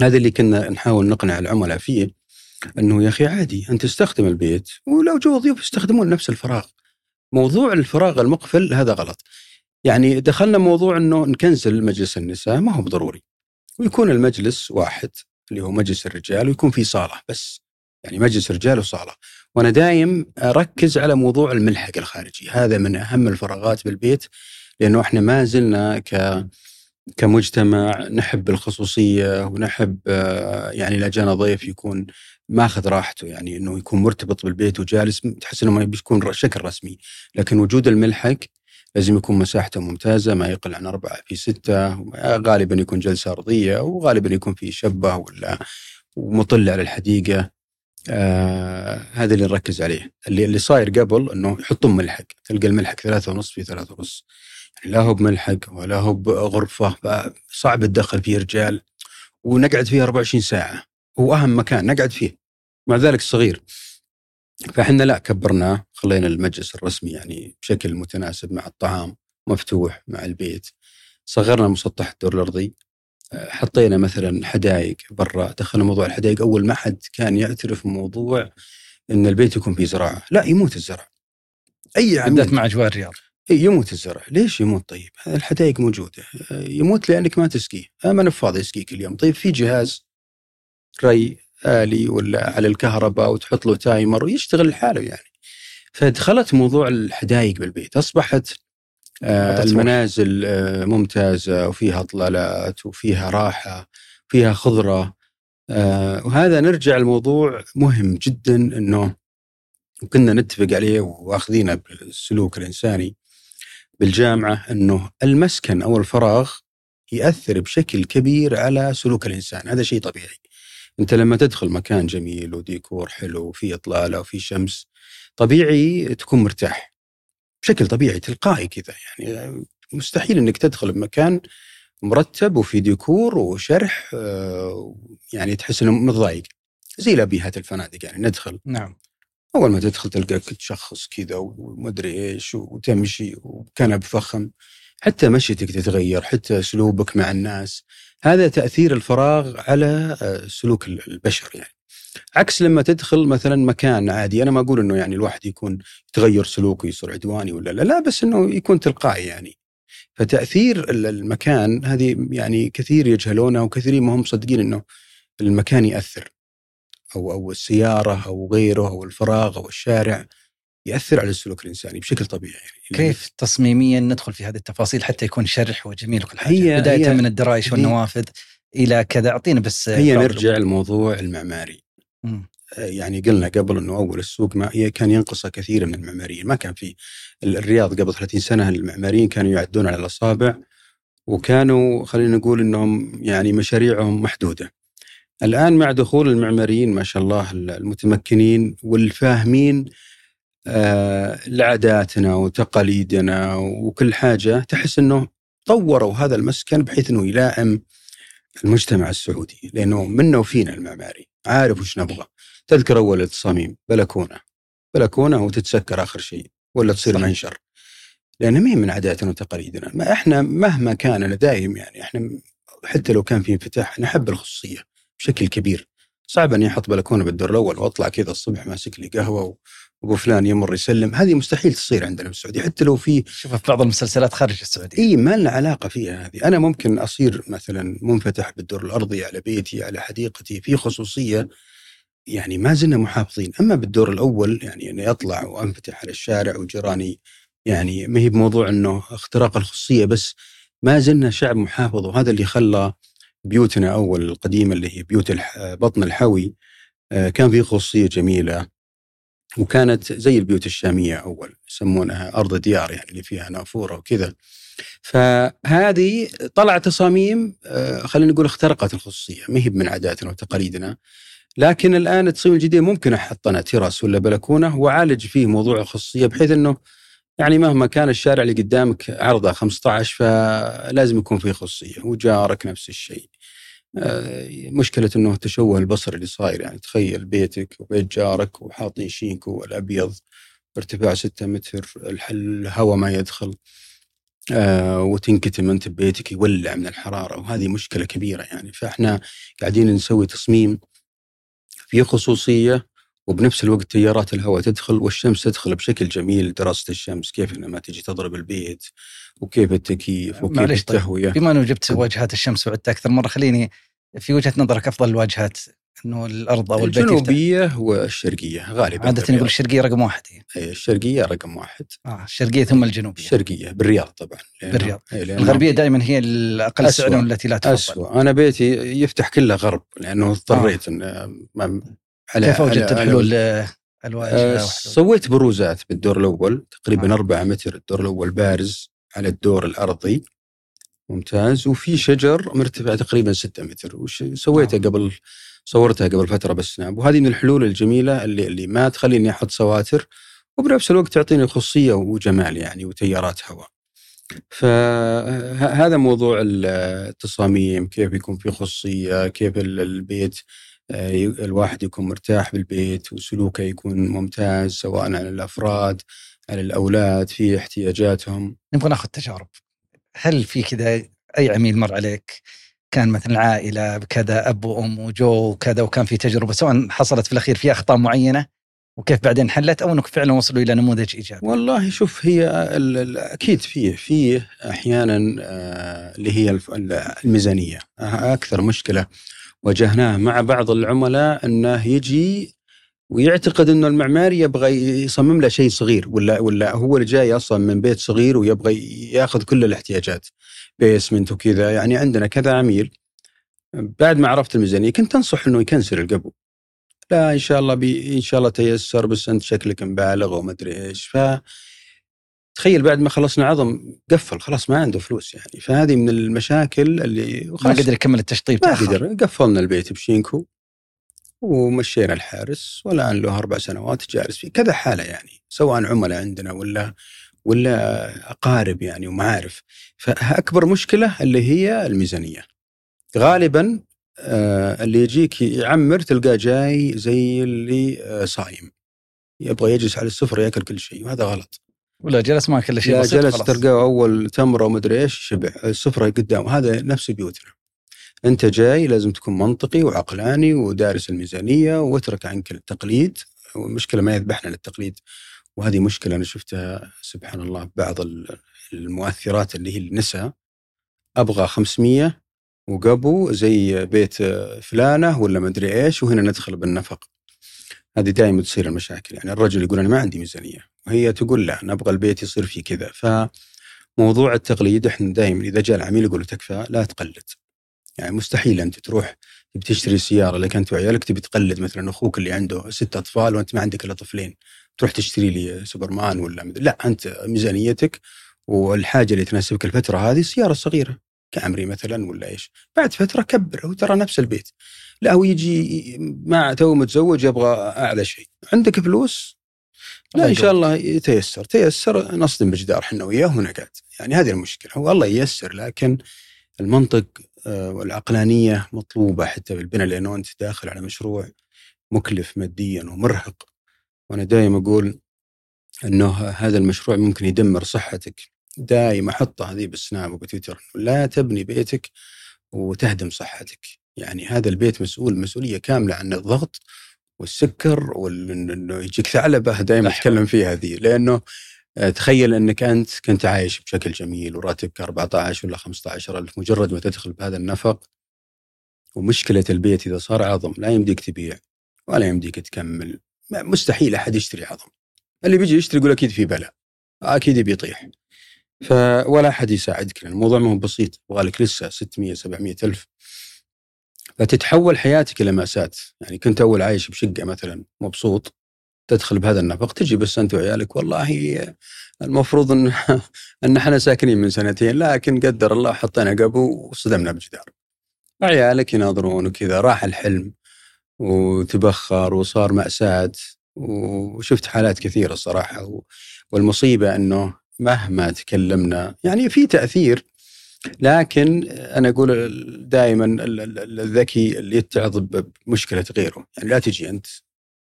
S3: هذا اللي كنا نحاول نقنع العملاء فيه إنه يا أخي عادي أنت تستخدم البيت ولو جو ضيوف يستخدمون نفس الفراغ. موضوع الفراغ المقفل هذا غلط. يعني دخلنا موضوع إنه نكنسل مجلس النساء ما هو بضروري. ويكون المجلس واحد اللي هو مجلس الرجال ويكون في صالة بس. يعني مجلس رجال وصالة. وأنا دايم أركز على موضوع الملحق الخارجي. هذا من أهم الفراغات بالبيت. لأنه إحنا ما زلنا ك كمجتمع نحب الخصوصية ونحب آه، يعني اذا جانا ضيف يكون ماخذ راحته يعني إنه يكون مرتبط بالبيت وجالس تحس إنه ما بيكون شكل رسمي. لكن وجود الملحق لازم يكون مساحته ممتازة ما يقل عن أربعة في ستة غالبا يكون جلسة أرضية وغالبا يكون في شبة ولا ومطل على الحديقة. آه هذا اللي نركز عليه. اللي اللي صاير قبل إنه يحطون ملحق تلقى الملحق ثلاثة ونص في ثلاثة ونص. لا هو بملحق ولا هو بغرفة صعب تدخل فيه رجال. ونقعد فيه 24 ساعة هو أهم مكان نقعد فيه مع ذلك صغير فإحنا لا كبرناه خلينا المجلس الرسمي يعني بشكل متناسب مع الطعام مفتوح مع البيت. صغرنا مسطح الدور الأرضي آه، حطينا مثلا حدائق برا دخلنا موضوع الحدائق. أول ما حد كان يعترف موضوع إن البيت يكون فيه زراعة لا يموت الزرع. أي
S2: بالذات
S3: عميل.
S2: مع اجواء الرياض.
S3: يموت الزرع. ليش يموت؟ طيب الحدائق موجودة. آه، يموت لأنك ما تسقيه. ما فاضي يسقيك اليوم. طيب في جهاز ري آلي ولا على الكهرباء وتحط له تايمر ويشتغل لحاله يعني. فدخلت موضوع الحدائق بالبيت. أصبحت آه. المنازل آه ممتازة وفيها إطلالات وفيها راحة فيها خضرة. آه وهذا نرجع الموضوع مهم جدا أنه كنا نتفق عليه وأخذينه بالسلوك الإنساني. بالجامعة أنه المسكن أو الفراغ يأثر بشكل كبير على سلوك الإنسان. هذا شيء طبيعي. أنت لما تدخل مكان جميل وديكور حلو وفي إطلالة وفي شمس طبيعي تكون مرتاح. بشكل طبيعي تلقائي كذا يعني. مستحيل إنك تدخل بمكان مرتب وفي ديكور وشرح آه، يعني تحس إنه متضايق. زي لبيهات الفنادق يعني ندخل.
S2: نعم.
S3: أول ما تدخل تلقاك تشخص كذا ومدري إيش وتمشي وكنب فخم حتى مشيتك تتغير حتى أسلوبك مع الناس. هذا تأثير الفراغ على آه، سلوك ال- البشر يعني. عكس لما تدخل مثلا مكان عادي أنا ما أقول إنه يعني الواحد يكون يتغير سلوكه يصير عدواني ولا لا لا بس إنه يكون تلقائي يعني. فتأثير ال- المكان هذه يعني كثير يجهلونها وكثيرين ما هم مصدقين إنه المكان يأثر. أو أو السيارة أو غيره أو الفراغ أو الشارع يأثر على السلوك الإنساني بشكل طبيعي. يعني
S2: كيف تصميميا ندخل في هذه التفاصيل حتى يكون شرح وجميل وكل حاجة؟
S3: هي-
S2: بداية
S3: هي-
S2: من الدرايش
S3: هي-
S2: والنوافذ إلى كذا. اعطينا بس
S3: هي نرجع الموضوع المعماري.
S2: مم.
S3: آه، يعني قلنا قبل إنه أول السوق ما كان ينقصه كثير من المعماريين. ما كان في الرياض قبل 30 سنة المعماريين كانوا يعدون على الأصابع وكانوا خلينا نقول إنهم يعني مشاريعهم محدودة. الآن مع دخول المعماريين ما شاء الله المتمكنين والفاهمين آه، لعاداتنا وتقاليدنا وكل حاجة تحس إنه طوروا هذا المسكن بحيث إنه يلائم المجتمع السعودي لأنه منا وفينا المعماري عارف وش نبغى. تذكر أول التصاميم بلكونة. بلكونة وتتسكر آخر شيء ولا تصير صحيح. منشر. ما هي من عاداتنا وتقاليدنا. ما إحنا مهما كان أنا دايم يعني إحنا حتى لو كان في انفتاح نحب الخصوصية. بشكل كبير. صعب اني أحط بلكونة بالدور الأول وأطلع كذا الصبح ماسك لي قهوة وأبو فلان يمر يسلم. هذه مستحيل تصير عندنا في السعودية حتى لو في
S2: شوفها في بعض المسلسلات خارج السعودية.
S3: إي ما لنا علاقة فيها هذه. أنا ممكن أصير مثلا منفتح بالدور الأرضي على بيتي على حديقتي في خصوصية يعني ما زلنا محافظين. أما بالدور الأول يعني أني أطلع وأنفتح على الشارع وجيراني يعني ما هي بموضوع إنه اختراق الخصوصية بس ما زلنا شعب محافظ وهذا اللي خلى بيوتنا أول القديمة اللي هي بيوت بطن الحوي آه، كان في خصوصية جميلة وكانت زي البيوت الشامية أول يسمونها أرض ديار يعني اللي فيها نافورة وكذا. فهذه طلع تصاميم آه، خلينا نقول اخترقت الخصوصية ما هي من عاداتنا وتقاليدنا. لكن الآن التصميم الجديد ممكن أحط أنا تراس ولا بلكونة وأعالج فيه موضوع الخصوصية بحيث إنه يعني مهما كان الشارع اللي قدامك عرضه 15 فلازم يكون فيه خصوصية وجارك نفس الشيء. آه، مشكلة إنه التشوه البصري اللي صاير يعني تخيل بيتك وبيت جارك وحاطين شينكو الابيض ارتفاع 6 متر الهواء ما يدخل آه وتنكتم أنت ببيتك يولع من الحرارة وهذه مشكلة كبيرة يعني فإحنا قاعدين نسوي تصميم في خصوصية وبنفس الوقت تيارات الهواء تدخل والشمس تدخل بشكل جميل دراسة الشمس كيف إنها ما تجي تضرب البيت وكيف التكييف وكيف طيب،
S2: التهوية. طيب. بما إنه جبت واجهات الشمس وعدت أكثر مرة خليني في وجهة نظرك أفضل الواجهات إنه الأرض أو البيت
S3: الجنوبية والشرقيه غالبا
S2: عادة نقول الشرقية رقم واحد.
S3: اي الشرقية رقم واحد.
S2: آه الشرقية ثم الجنوبية.
S3: الشرقية بالرياض طبعا.
S2: بالرياض. الغربية دائما هي الأقل سعرا والتي لا تفضل.
S3: أسوأ. أنا بيتي يفتح كله غرب لأنه اضطريت آه.
S2: ان على كيف وجدت الحلول الواجهه
S3: آه سويت بروزات بالدور الأول تقريبا آه. 4 متر الدور الأول بارز على الدور الأرضي ممتاز وفي شجر مرتفع تقريبا 6 متر وش سويته آه. قبل صورتها قبل فترة بالسناب وهذه من الحلول الجميلة اللي اللي ما تخليني أحط سواتر وبنفس الوقت تعطيني خصوصيه وجمال يعني وتيارات هواء. فهذا موضوع التصاميم كيف يكون في خصوصيه كيف البيت آه، الواحد يكون مرتاح بالبيت وسلوكه يكون ممتاز سواء على الأفراد على الأولاد في احتياجاتهم.
S2: نبغى ناخذ تجارب. هل في كذا أي عميل مر عليك؟ كان مثلا عائلة بكذا أب وأم وجو وكذا وكان في تجربة سواء حصلت في الأخير في أخطاء معينة وكيف بعدين حلت أو إنك فعلا وصلوا إلى نموذج إيجابي؟
S3: والله شوف هي أكيد فيه فيه أحيانا آه، اللي هي الميزانية. أكثر مشكلة واجهناه مع بعض العملاء أنه يجي ويعتقد إنه المعماري يبغى يصمم له شيء صغير ولا ولا هو اللي جاي أصلا من بيت صغير ويبغى يأخذ كل الاحتياجات بيسمنت وكذا يعني عندنا كذا عميل. بعد ما عرفت الميزانية كنت أنصح إنه يكنسل القبو. لا إن شاء الله بي إن شاء الله تيسر بس أنت شكلك مبالغ وما أدري إيش ف تخيل بعد ما خلصنا عظم قفل خلاص ما عنده فلوس يعني. فهذه من المشاكل اللي
S2: ما قدر يكمل التشطيب
S3: ما قدر. قفلنا البيت بشينكو ومشينا الحارس والان له أربع سنوات جالس فيه كذا حالة يعني سواء عملاء عندنا ولا ولا أقارب يعني ومعارف فأكبر مشكلة اللي هي الميزانية. غالبا آه اللي يجيك يعمر تلقاه جاي زي اللي آه صايم. يبغى يجلس على السفرة يأكل كل شيء وهذا غلط.
S2: ولا جلس ما كل شيء
S3: لا جلس تلقاه أول تمرة ومدري إيش شبع السفرة قدام هذا نفس بيوتنا أنت جاي لازم تكون منطقي وعقلاني ودارس الميزانية واترك عنك التقليد. والمشكلة ما يذبحنا للتقليد. وهذه مشكلة أنا شفتها سبحان الله بعض المؤثرات اللي هي النساء أبغى 500 وقبو زي بيت فلانة ولا مدري إيش وهنا ندخل بالنفق. هذه دائما تصير المشاكل. يعني الرجل يقول أنا ما عندي ميزانية. وهي تقول لا نبغى البيت يصير فيه كذا. فموضوع التقليد إحنا دائما إذا جاء العميل يقول تكفى لا تقلد. يعني مستحيل أنت تروح تبي تشتري سيارة لك أنت وعيالك تبي تقلد مثلا أخوك اللي عنده ست أطفال وأنت ما عندك إلا طفلين تروح تشتري لي سوبرمان ولا لا أنت ميزانيتك والحاجة اللي تناسبك الفترة هذه سياره صغيره كامري مثلا ولا إيش. بعد فترة كبر هو ترى نفس البيت. لا هو يجي مع تو متزوج يبغى أعلى شيء. عندك فلوس لا إن شاء الله يتيسر. تيسر نصدم بجدار إحنا وياه ونقعد يعني هذه المشكلة. هو الله ييسر لكن المنطق آه، والعقلانية مطلوبة حتى بالبناء لأنه أنت داخل على مشروع مكلف ماديا ومرهق. وأنا دائما أقول إنه هذا المشروع ممكن يدمر صحتك. دائما احطها هذه بالسناب وبتويتر. لا تبني بيتك وتهدم صحتك. يعني هذا البيت مسؤول مسؤولية كاملة عن الضغط والسكر وانه يجيك ثعلبة دائما. اتكلم فيها هذه. لأنه آه، تخيل أنك أنت كنت عايش بشكل جميل وراتبك 14 ولا 15 ألف مجرد ما تدخل بهذا النفق ومشكلة البيت إذا صار عظم لا يمديك تبيع ولا يمديك تكمل. مستحيل أحد يشتري عظم اللي بيجي يشتري يقول أكيد في بلاء. أكيد بيطيح. ف ولا أحد يساعدك لأن الموضوع ما هو بسيط. يبغى لك لسه 600 700 ألف. فتتحول حياتك إلى مأساة. يعني كنت أول عايش بشقة مثلا مبسوط تدخل بهذا النفق تجي بس أنت وعيالك والله المفروض إن <laughs> إن إحنا ساكنين من سنتين لكن قدر الله حطينا قبو وصدمنا بجدار. عيالك يناظرون وكذا راح الحلم وتبخر وصار مأساة وشفت حالات كثيرة الصراحة و- والمصيبة أنه مهما تكلمنا يعني في تأثير لكن أنا أقول دائما ال- ال- الذكي اللي يتعظ بمشكلة غيره. يعني لا تجي أنت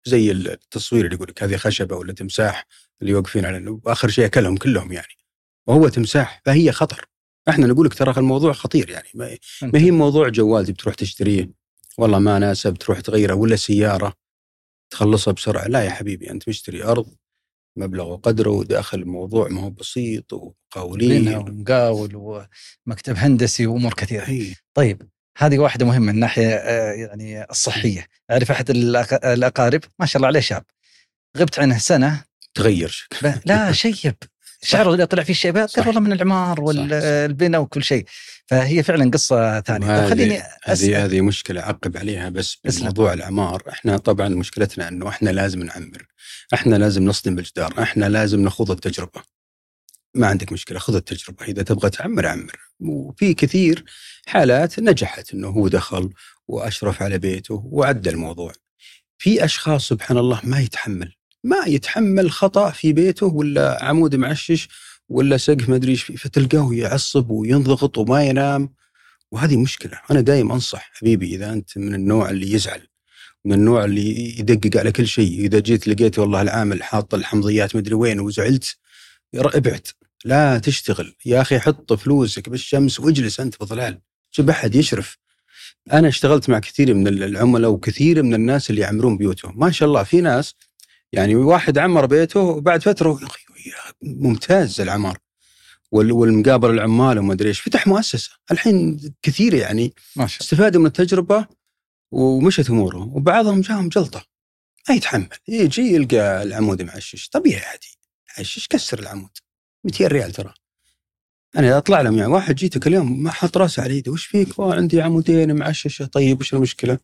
S3: زي التصوير اللي يقول لك هذه خشبة ولا تمساح اللي واقفين على وآخر شيء أكلهم كلهم يعني. وهو تمساح فهي خطر. إحنا نقول لك ترى الموضوع خطير يعني. ما ما هي موضوع جوال تبي تروح تشتريه؟ والله ما ناسب تروح تغيره. ولا سيارة تخلصها بسرعة. لا يا حبيبي أنت مشتري أرض مبلغ وقدره وداخل الموضوع ما هو بسيط
S2: بينها
S3: وقاولين
S2: ومقاول ومكتب هندسي وأمور كثيرة.
S3: أي.
S2: طيب هذه واحدة مهمة من الناحيه آه، يعني الصحية. أعرف أحد الأقارب؟ ما شاء الله عليه شاب. غبت عنه سنة.
S3: تغير
S2: لا <laughs> شيب. شعره اذا طلع فيه شيبات
S3: صح.
S2: قال والله من العمار والبناء وكل شيء. فهي فعلا قصة ثانية.
S3: وهذه-
S2: خليني
S3: هذه هذه مشكلة أعقب عليها بس
S2: اسلم.
S3: بموضوع العمار. إحنا طبعا مشكلتنا إنه إحنا لازم نعمر. إحنا لازم نصدم بالجدار إحنا لازم نخوض التجربة. ما عندك مشكلة خذ التجربة. إذا تبغى تعمر عمر. وفي كثير حالات نجحت إنه هو دخل وأشرف على بيته وعدى الموضوع. في أشخاص سبحان الله ما يتحمل. ما يتحمل خطأ في بيته ولا عمود معشش ولا سقف ما أدري إيش فيه، فتلقاه يعصب وينضغط وما ينام. وهذه مشكلة. أنا دايم أنصح حبيبي إذا أنت من النوع اللي يزعل من النوع اللي يدقق على كل شيء. إذا جيت لقيت والله العامل حاط الحمضيات مدري وين وزعلت ابعد. لا تشتغل. يا أخي حط فلوسك بالشمس واجلس أنت في ظلال. شوف أحد يشرف. أنا اشتغلت مع كثير من العملاء وكثير من الناس اللي يعمرون بيوتهم. ما شاء الله في ناس يعني واحد عمر بيته وبعد فترة ممتاز العمار وال- والمقابل العمال وما أدري إيش فتح مؤسسة. الحين كثير يعني
S2: ما شاء
S3: استفادوا من التجربة ومشت أموره وبعضهم جاهم جلطة. ما يتحمل. يجي يلقى العمود معشش. طبيعي عادي. عشش كسر العمود. 200 ريال ترى. أنا أطلع لهم يعني واحد جيتك اليوم ما حط رأسه على يدي وش فيك؟ والله عندي عمودين معششة. طيب وش المشكلة؟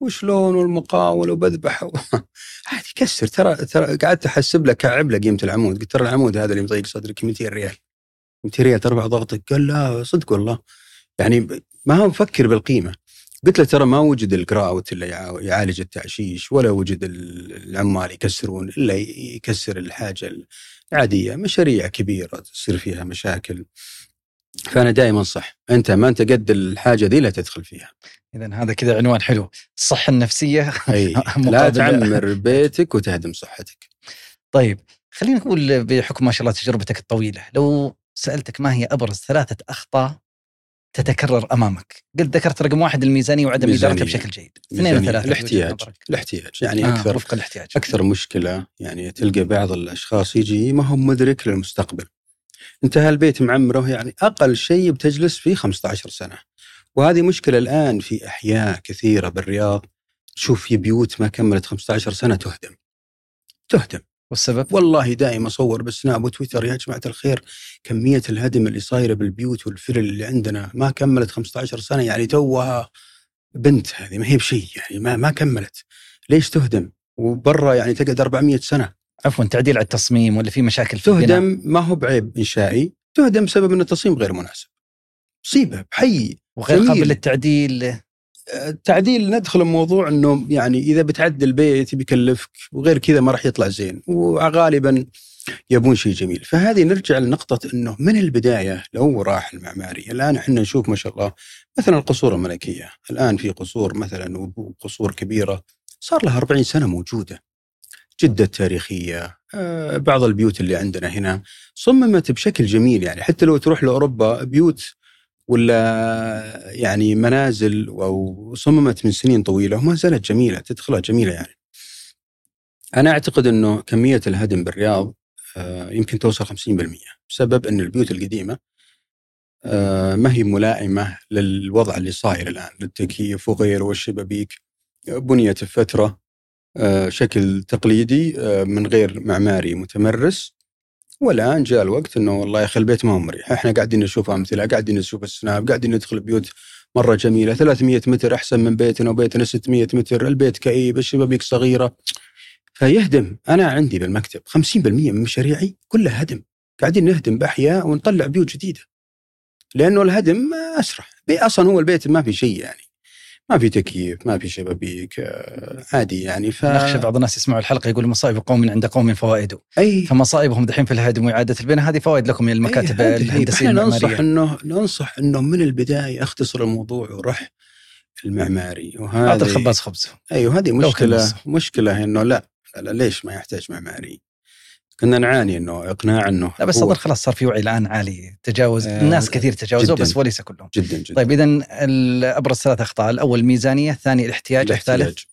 S3: وشلون والمقاول وبذبح <laughs> عادي كسر. ترى ترى قعدت أحسب له كعب له قيمة العمود. قلت ترى العمود هذا اللي مضيق صدرك 200 ريال. 200 ريال ترفع ضغطك. قال لا صدق والله. يعني ما هو مفكر بالقيمة. قلت له ترى ما وجد الجراوت اللي يع- يعالج التعشيش ولا وجد ال- العمال يكسرون إلا يكسر الحاجة العادية. مشاريع كبيرة تصير فيها مشاكل. فأنا دائما انصح أنت ما أنت قد الحاجة دي لا تدخل فيها.
S2: اذا هذا كذا عنوان حلو. الصحه النفسية
S3: أي. <laughs> لا تعمر <laughs> بيتك وتهدم صحتك.
S2: طيب خلينا نقول بحكم ما شاء الله تجربتك الطويلة لو سألتك ما هي أبرز ثلاثة أخطاء تتكرر أمامك؟ قلت ذكرت رقم واحد الميزانية وعدم
S3: ميزانية.
S2: ادارتها بشكل جيد. اثنين. وثلاثة
S3: الاحتياج. الاحتياج. يعني
S2: آه
S3: أكثر
S2: وفق الاحتياج.
S3: أكثر مشكلة يعني تلقى بعض الأشخاص يجي ما هو مدرك للمستقبل. انت هالبيت معمره يعني أقل شيء بتجلس فيه 15 سنة. وهذه مشكلة الآن في أحياء كثيرة بالرياض. تشوف في بيوت ما كملت 15 سنة تهدم. تهدم.
S2: والسبب؟
S3: والله دائما أصور بالسناب وتويتر يا جماعة الخير كمية الهدم اللي صايرة بالبيوت والفلل اللي عندنا ما كملت 15 سنة يعني توها بنت هذه ما هي بشيء يعني ما ما كملت. ليش تهدم؟ وبرا يعني تقعد 400 سنة.
S2: عفوا تعديل على التصميم ولا في مشاكل في البناء؟
S3: تهدم ما هو بعيب إنشائي تهدم بسبب إن التصميم غير مناسب. مصيبة بحي
S2: وغير
S3: جميل.
S2: قابل للتعديل
S3: التعديل ندخل بموضوع إنه يعني إذا بتعدل بيت بيكلفك وغير كذا ما راح يطلع زين وغالبا يبون شيء جميل. فهذه نرجع لنقطة أنه من البداية لو راح المعماري الآن إحنا نشوف ما شاء الله مثلا القصور الملكية. الآن في قصور مثلا وقصور كبيرة صار لها 40 سنة موجودة. جدة التاريخية آه، بعض البيوت اللي عندنا هنا صممت بشكل جميل يعني حتى لو تروح لأوروبا بيوت ولا يعني منازل أو صممت من سنين طويلة وما زالت جميلة تدخلها جميلة يعني. أنا أعتقد إنه كمية الهدم بالرياض آه، يمكن توصل 50% بسبب إن البيوت القديمة آه، ما هي ملائمة للوضع اللي صاير الآن للتكييف وغيره والشبابيك بنيت آه، شكل تقليدي من غير معماري متمرس. والآن جاء الوقت إنه والله يا أخي البيت ما هو مريح، إحنا قاعدين نشوف أمثلة، قاعدين نشوف السناب، قاعدين ندخل بيوت مرة جميلة، 300 متر أحسن من بيتنا وبيتنا 600 متر، البيت كئيب، الشبابيك صغيرة. فيهدم، أنا عندي بالمكتب 50% من مشاريعي كلها هدم، قاعدين نهدم بأحياء ونطلع بيوت جديدة. لأنه الهدم أسرع، أصلا هو البيت ما في شيء يعني. ما في تكييف ما في شبابيك آه، عادي يعني ف
S2: نخشى بعض الناس يسمعوا الحلقة يقول مصائب قوم عند قوم فوائد
S3: أي.
S2: فمصائبهم دحين في الهدم وإعادة البناء هذه فوائد لكم من المكاتب الهندسية
S3: إحنا ننصح
S2: المعمارية.
S3: إنه ننصح إنه من البداية أختصر الموضوع وروح المعماري.
S2: أعطي
S3: وهذه
S2: الخباز خبز.
S3: أيوه هذه
S2: لو كان
S3: مشكله. مشكلة إنه لا, لا ليش ما يحتاج معماري؟ كنا نعاني إنه إقناع إنه
S2: لا بس اظن خلاص صار في وعي الآن عالي تجاوز
S3: آه،
S2: الناس كثير تجاوزوا. بس وليس كلهم
S3: جدا جدا
S2: طيب اذا أبرز ثلاث أخطاء الأول الميزانيه الثاني الاحتياج الثالث
S3: الاحتياج.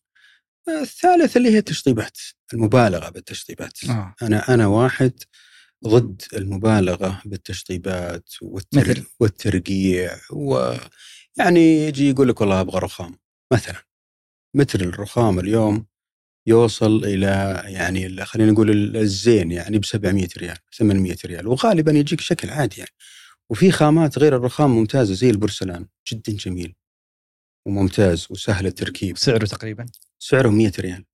S3: الثالث اللي هي التشطيبات المبالغة بالتشطيبات
S2: آه.
S3: أنا أنا واحد ضد المبالغة بالتشطيبات والتر...
S2: مثل؟
S3: والترقيع ويعني يجي يقول لك والله أبغى رخام مثلا متر الرخام اليوم يوصل إلى يعني خلينا نقول الزين يعني ب 700 ريال 800 ريال. وغالبا يجيك شكل عادي يعني. وفي خامات غير الرخام ممتازة زي البورسلان جدا جميل. وممتاز وسهل التركيب.
S2: سعره تقريبا؟
S3: سعره 100 ريال.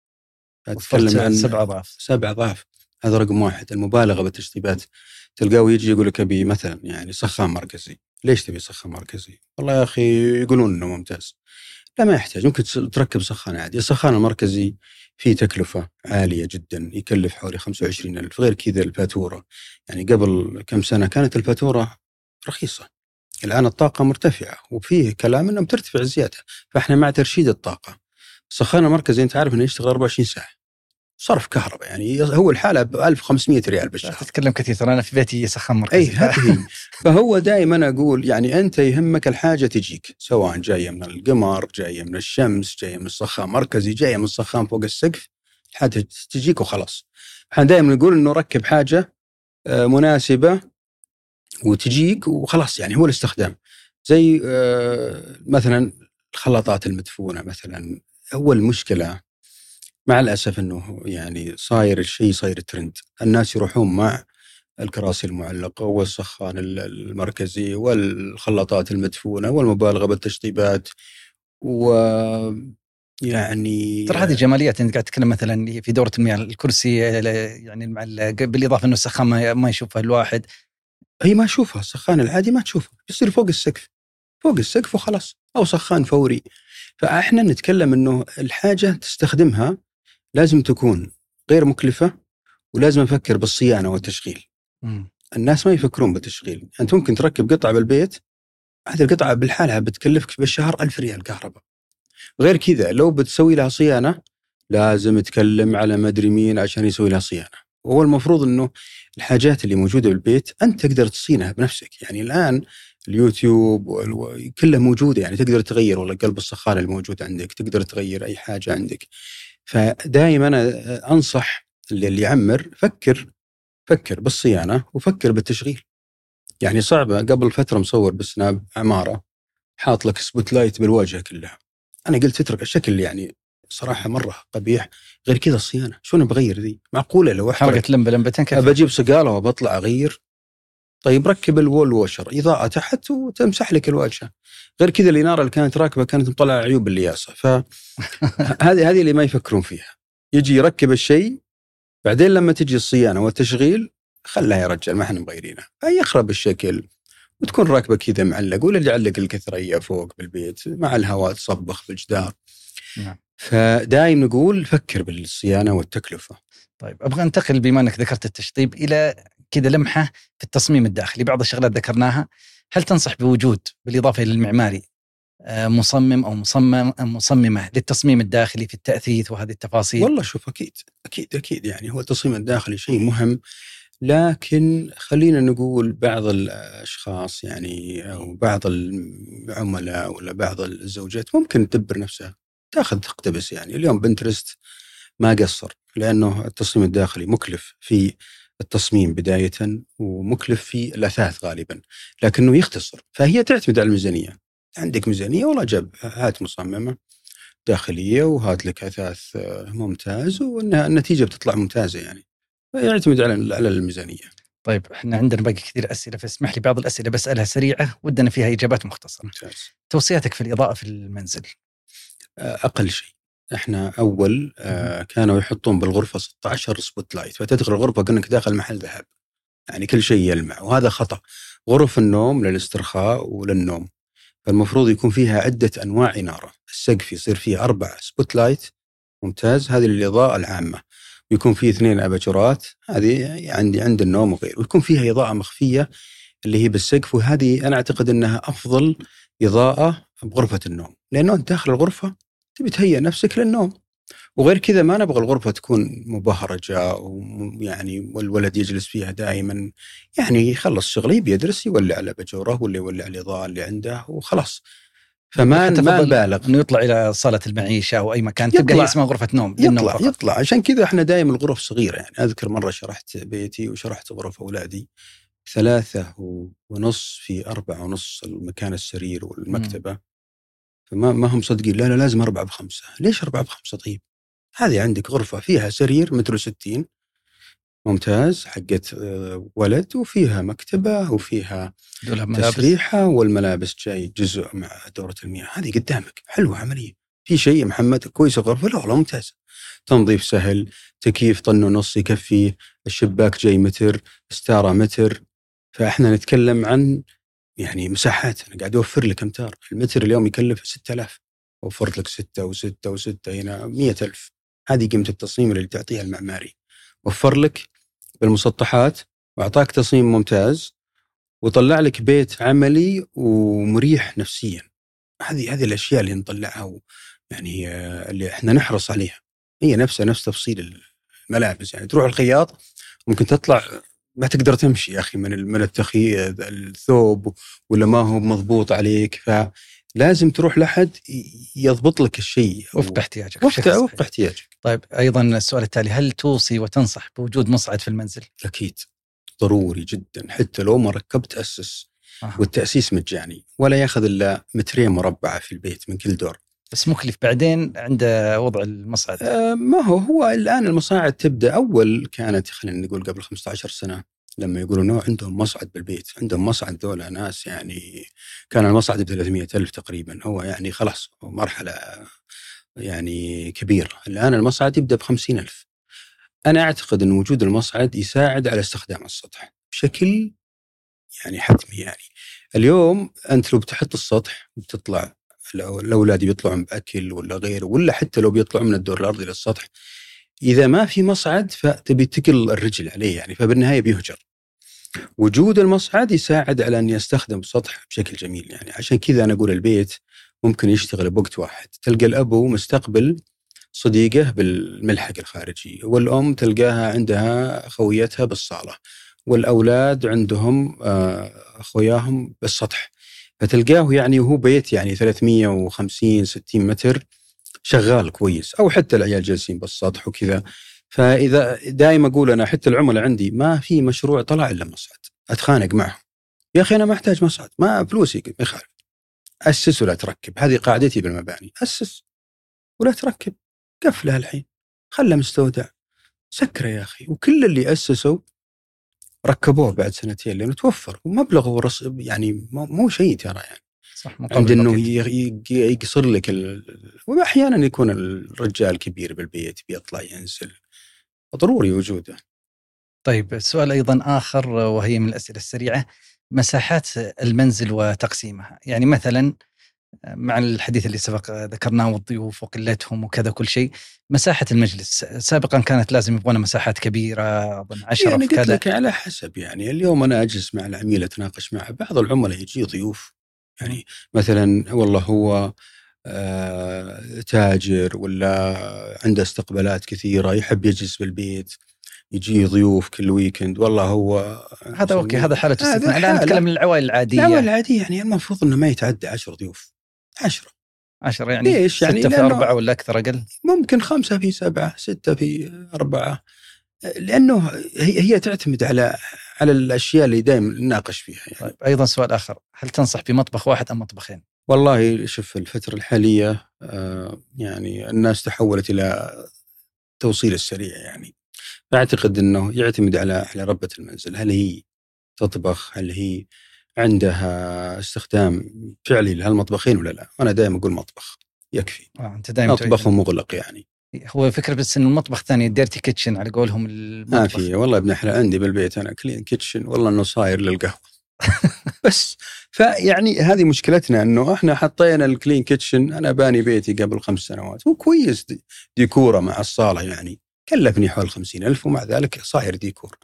S2: أتكلم
S3: عن
S2: سبع أضعاف.
S3: سبع أضعاف. هذا رقم واحد. المبالغة بالتشطيبات. تلقاه يجي يقول لك أبي مثلا يعني سخان مركزي. ليش تبي سخان مركزي؟ والله يا أخي يقولون إنه ممتاز. لا ما يحتاج. ممكن تركب سخان عادي. السخان المركزي فيه تكلفة عالية جدا يكلف حوالي 25 ألف غير كذا الفاتورة. يعني قبل كم سنة كانت الفاتورة رخيصة. الآن الطاقة مرتفعة وفيه كلام أنها بترتفع زيادة فإحنا مع ترشيد الطاقة. السخان المركزي أنت عارف أنه يشتغل 24 ساعة. صرف كهرباء يعني هو الحالة ب 1500 ريال بالشهر.
S2: تتكلم كثير ترى أنا في بيتي سخان
S3: أي
S2: مركزي.
S3: هذه هي. فهو دائما أقول يعني أنت يهمك الحاجة تجيك سواء جاية من القمر جاية من الشمس جاية من السخان مركزي جاية من السخان فوق السقف الحاجة تجيك وخلاص. إحنا دائما نقول إنه ركب حاجة آه، مناسبة وتجيك وخلاص يعني هو الاستخدام. زي آه، مثلا الخلاطات المدفونة مثلا هو المشكلة. مع الأسف إنه يعني صاير الشيء صاير ترند. الناس يروحون مع الكراسي المعلقة والسخان ال- المركزي والخلاطات المدفونة والمبالغة بالتشطيبات و يعني
S2: ترى هذه جماليات أنت قاعد تتكلم مثلا في دورة المياه الكرسي يعني مع ال- بالإضافة إنه السخان ما يشوفها الواحد.
S3: هي ما اشوفها السخان العادي ما تشوفه يصير فوق السقف فوق السقف وخلاص أو سخان فوري. فإحنا نتكلم إنه الحاجة تستخدمها لازم تكون غير مكلفة ولازم نفكر بالصيانة والتشغيل. الناس ما يفكرون بالتشغيل. أنت ممكن تركب قطعة بالبيت هذه القطعة بالحالها بتكلفك بالشهر ألف ريال كهرباء. غير كذا لو بتسوي لها صيانة لازم تكلم على مدري مين عشان يسوي لها صيانة. وهو المفروض إنه الحاجات اللي موجودة بالبيت أنت تقدر تصينها بنفسك. يعني الآن اليوتيوب كلها موجوده يعني تقدر تغير والله قلب السخان الموجود عندك تقدر تغير أي حاجة عندك. فدائما أنا أنصح اللي اللي يعمر فكر فكر بالصيانة وفكر بالتشغيل. يعني صعبة قبل فترة مصور بالسناب عمارة حاط لك spotlight بالواجهه كلها. أنا قلت اترك الشكل يعني صراحة مرة قبيح. غير كذا الصيانة شلون بغير ذي؟ معقولة لو
S2: حرقت لمبة لمبتين كيف؟
S3: بجيب صقاله وبطلع أغير. طيب ركب ال wall washer إضاءة تحت وتمسح لك الواجهه غير كذا الإنارة اللي كانت راكبة كانت مطلعة عيوب اللياسه فهذه <laughs> هذه اللي ما يفكرون فيها. يجي يركب الشيء بعدين لما تجي الصيانة والتشغيل خلها يا رجال ما إحنا مغيرينه يخرب الشكل وتكون راكبة كذا معلق ولا اللي يعلق الكثريه فوق بالبيت مع الهواء تصبخ في الجدار.
S2: نعم.
S3: فدايم نقول فكر بالصيانة والتكلفة.
S2: طيب أبغى أنتقل بما أنك ذكرت التشطيب إلى كذا لمحة في التصميم الداخلي. بعض الشغلات ذكرناها. هل تنصح بوجود بالإضافة إلى المعماري آه، مصمم أو مصمم مصممة للتصميم الداخلي في التأثيث وهذه التفاصيل؟
S3: والله شوف أكيد أكيد أكيد. يعني هو التصميم الداخلي شيء مهم. لكن خلينا نقول بعض الأشخاص يعني أو بعض العملاء ولا بعض الزوجات ممكن تدبر نفسها تأخذ تقتبس يعني. اليوم بنترست ما قصر لأنه التصميم الداخلي مكلف في التصميم بداية ومكلف في الأثاث غالبا لكنه يختصر فهي تعتمد على الميزانية عندك ميزانية والله جاب هات مصممة داخلية وهات لك أثاث ممتاز والنتيجه بتطلع ممتازة يعني يعتمد على على الميزانية.
S2: طيب إحنا عندنا باقي كثير أسئلة فاسمح لي بعض الأسئلة بسالها سريعة ودنا فيها إجابات مختصرة.
S3: ممتاز.
S2: توصياتك في الإضاءة في المنزل؟
S3: أقل شيء. إحنا أول آه كانوا يحطون بالغرفة 16 spotlight. فتدخل الغرفة كانك داخل محل ذهب. يعني كل شيء يلمع. وهذا خطأ. غرف النوم للاسترخاء وللنوم. فالمفروض يكون فيها عدة أنواع إنارة، السقف يصير فيه أربع spotlight. ممتاز. هذه للإضاءة العامة. ويكون فيه اثنين أباجورات. هذه عندي عند النوم وغيره. ويكون فيها إضاءة مخفية اللي هي بالسقف. وهذه أنا أعتقد إنها أفضل إضاءة بغرفة النوم. لأنه أنت داخل الغرفة تبي تهيئ نفسك للنوم. وغير كذا ما نبغى الغرفة تكون مبهرجة ويعني والولد يجلس فيها دائما يعني يخلص شغله يبي يدرس يولع على بجورة ولا يولع الاضاءه اللي عنده وخلاص. فما ما نبالغ.
S2: إنه يطلع إلى صالة المعيشة أو أي مكان تبقى هي اسمها غرفة نوم
S3: يطلع فقط. يطلع. عشان كذا إحنا دائما الغرف صغيرة. يعني أذكر مرة شرحت بيتي وشرحت غرف أولادي. ثلاثة ونص في أربعة ونص المكان السرير والمكتبة. م. فما ما هم مصدقين لا لا لازم أربعة بخمسة. ليش أربعة بخمسة طيب؟ هذه عندك غرفة فيها سرير متر وستين. ممتاز حقت آه، ولد وفيها مكتبة وفيها تسريحة والملابس جاي جزء مع دورة المياه. هذه قدامك حلوة عملية. في شيء يا محمد؟ كويس الغرفة؟ لا والله ممتاز. تنظيف سهل تكييف طن ونص يكفي الشباك جاي متر ستارة متر. فإحنا نتكلم عن يعني مساحات. أنا قاعد أوفر لك أمتار. المتر اليوم يكلف 6000 وفرت لك 6 و6 و6 هنا 100000 هذه قيمة التصميم اللي تعطيها المعماري. وفر لك بالمسطحات وأعطاك تصميم ممتاز وطلع لك بيت عملي ومريح نفسيا. هذه هذه الأشياء اللي نطلعها يعني اللي إحنا نحرص عليها. هي نفسها نفس تفصيل الملابس. يعني تروح الخياط ممكن تطلع ما تقدر تمشي يا أخي من من التخييط الثوب ولا ما هو مضبوط عليك. ف لازم تروح لحد يضبط لك الشيء.
S2: وفق احتياجك.
S3: وفق, وفق احتياجك.
S2: طيب أيضا السؤال التالي هل توصي وتنصح بوجود مصعد في المنزل؟
S3: أكيد. ضروري جدا. حتى لو ما ركبت أسس آه. والتأسيس مجاني ولا ياخذ إلا مترين مربعة في البيت من كل دور.
S2: بس مكلف بعدين عند وضع المصعد.
S3: آه ما هو هو الآن المصاعد تبدأ. أول كانت خلينا نقول قبل 15 سنة لما يقولوا انه عندهم مصعد بالبيت عندهم مصعد دولة ناس يعني كان المصعد ب 300 ألف تقريبا. هو يعني خلاص مرحلة يعني كبيرة الآن المصعد يبدأ ب 50 ألف. أنا أعتقد أن وجود المصعد يساعد على استخدام السطح بشكل يعني حتمي يعني. اليوم أنت لو بتحط السطح بتطلع الأولاد بيطلعون بأكل ولا غيره ولا حتى لو بيطلعوا من الدور الأرضي للسطح إذا ما في مصعد فتبي تكل الرجل عليه يعني فبالنهاية بيهجر. وجود المصعد يساعد على أن يستخدم السطح بشكل جميل يعني عشان كذا أنا أقول البيت ممكن يشتغل بوقت واحد، تلقى الأبو مستقبل صديقه بالملحق الخارجي، والأم تلقاها عندها خويتها بالصالة، والأولاد عندهم آه، اخوياهم بالسطح. فتلقاه يعني وهو بيت يعني 350 60 متر شغال كويس أو حتى العيال جالسين بالسطح وكذا. فإذا دائما أقول أنا حتى العملاء عندي ما في مشروع طلع إلا مصعد أتخانق معهم. يا أخي أنا ما أحتاج مصعد ما فلوسي ما يخالف. أسس ولا تركب هذه قاعدتي بالمباني أسس ولا تركب قفلها الحين خله مستودع. سكرة يا أخي. وكل اللي أسسوا ركبوه بعد سنتين لأنه توفر. ومبلغ ورص يعني مو شيء ترى يعني.
S2: صح
S3: عند إنه يقصر لك ال... واحيانا يكون الرجال كبير بالبيت بيطلع ينزل. ضروري وجوده.
S2: طيب سؤال أيضا آخر وهي من الأسئلة السريعة. مساحات المنزل وتقسيمها. يعني مثلا مع الحديث اللي سبق ذكرناه والضيوف وقلتهم وكذا كل شيء. مساحة المجلس سابقا كانت لازم يبغون مساحات كبيرة أظن 10
S3: يعني قلت لك على حسب يعني اليوم أنا أجلس مع العميل أتناقش معه بعض العملاء يجي ضيوف. يعني مثلا والله هو آه تاجر ولا عنده استقبالات كثيرة يحب يجلس بالبيت يجي ضيوف كل weekend والله هو
S2: هذا okay هذا
S3: حالة
S2: استثناء
S3: الآن.
S2: نتكلم العوائل العادية.
S3: العوائل العاديه يعني المفروض إنه ما يتعدى 10 ضيوف. 10
S2: 10 يعني
S3: ليش؟ يعني
S2: ستة في
S3: لأنه-
S2: أربعة ولا أكثر أقل؟
S3: ممكن خمسة في سبعة ستة في أربعة. لأنه هي هي تعتمد على على الأشياء اللي دائما نناقش فيها يعني.
S2: طيب أيضا سؤال آخر. هل تنصح بمطبخ واحد أم مطبخين؟
S3: والله شوف الفترة الحالية آه، يعني الناس تحولت إلى توصيل السريع يعني. فأعتقد أنه يعتمد على على ربة المنزل. هل هي تطبخ؟ هل هي عندها استخدام فعلي لهالمطبخين ولا لا؟ أنا دائما أقول مطبخ يكفي.
S2: آه أنت دائما
S3: مطبخ ومغلق يعني.
S2: هو فكرة بس إنه المطبخ ثاني dirty kitchen على قولهم
S3: ما
S2: المطبخ
S3: في والله ابن حلال عندي بالبيت أنا clean kitchen والله إنه صاير للقهوة. <laughs> بس فيعني هذه مشكلتنا إنه إحنا حطينا ال clean kitchen أنا باني بيتي قبل خمس سنوات هو كويس دي- ديكوره مع الصالة يعني كلفني حول خمسين ألف ومع ذلك صاير ديكور.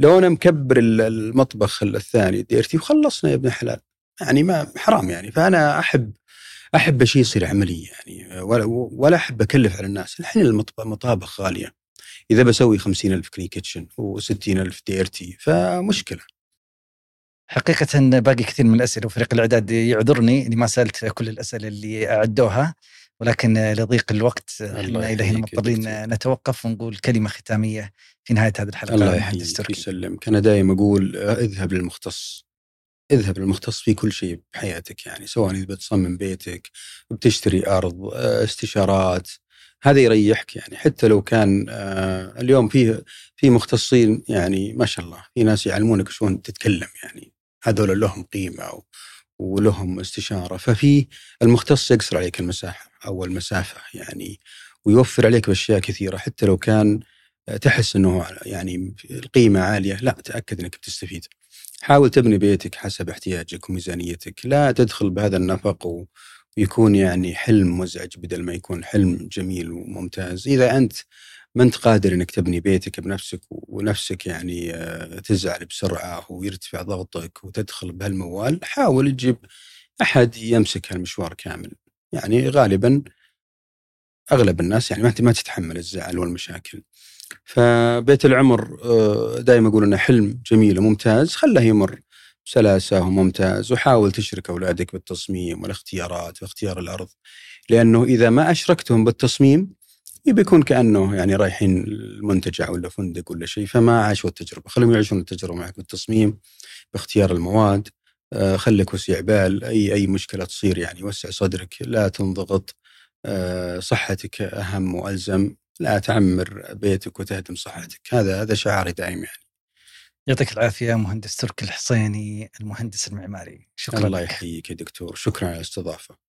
S3: لو أنا مكبر ال- المطبخ الثاني dirty وخلصنا يا ابن حلال. يعني ما حرام يعني. فأنا احب أحب شيء يصير عملي يعني. ولا ولا أحب أكلف على الناس. الحين المطابخ غالية. إذا بسوي خمسين ألف كلين كيتشن وستين ألف ديرتي فمشكلة.
S2: حقيقة باقي كثير من الأسئلة وفريق الإعداد يعذرني إني ما سألت كل الأسئلة اللي أعدوها. ولكن لضيق الوقت إلى هنا مضطرين. نتوقف ونقول كلمة ختامية. في نهاية هذه الحلقة.
S3: الله يحييك. ويسلمك أنا دائما أقول آه، اذهب للمختص. اذهب للمختص في كل شيء بحياتك يعني سواء إذا بتصمم بيتك بتشتري أرض آه، استشارات. هذا يريحك يعني. حتى لو كان آه، اليوم فيه في مختصين يعني ما شاء الله في ناس يعلمونك شلون تتكلم يعني. هذول لهم قيمة و- ولهم استشارة. ففي المختص يقصر عليك المساحة أو المسافة يعني ويوفر عليك بأشياء كثيرة. حتى لو كان تحس إنه يعني القيمة عالية لا تأكد إنك بتستفيد. حاول تبني بيتك حسب احتياجك وميزانيتك. لا تدخل بهذا النفق ويكون يعني حلم مزعج بدل ما يكون حلم جميل وممتاز. إذا أنت ما أنت قادر إنك تبني بيتك بنفسك ونفسك يعني آه، تزعل بسرعة ويرتفع ضغطك وتدخل بهالموال حاول تجيب أحد يمسك هالمشوار كامل. يعني غالبا أغلب الناس يعني ما ما تتحمل الزعل والمشاكل. فبيت العمر دائما أقول إنه حلم جميل وممتاز خله يمر بسلاسه وممتاز وحاول تشرك أولادك بالتصميم والاختيارات واختيار الأرض لأنه إذا ما أشركتهم بالتصميم بيكون كأنه يعني رايحين المنتجع ولا فندق ولا شيء فما عاشوا التجربه خليهم يعيشون التجربة معك بالتصميم باختيار المواد آه، خليك وسع بال أي أي مشكلة تصير يعني وسع صدرك لا تنضغط آه، صحتك أهم وألزم. لا تعمر بيتك وتهدم صحتك. هذا هذا شعاري دائم يعني
S2: يعطيك العافية مهندس تركي الحصيني المهندس المعماري. شكرا
S3: الله
S2: لك.
S3: يحييك يا دكتور. شكرا على الاستضافة.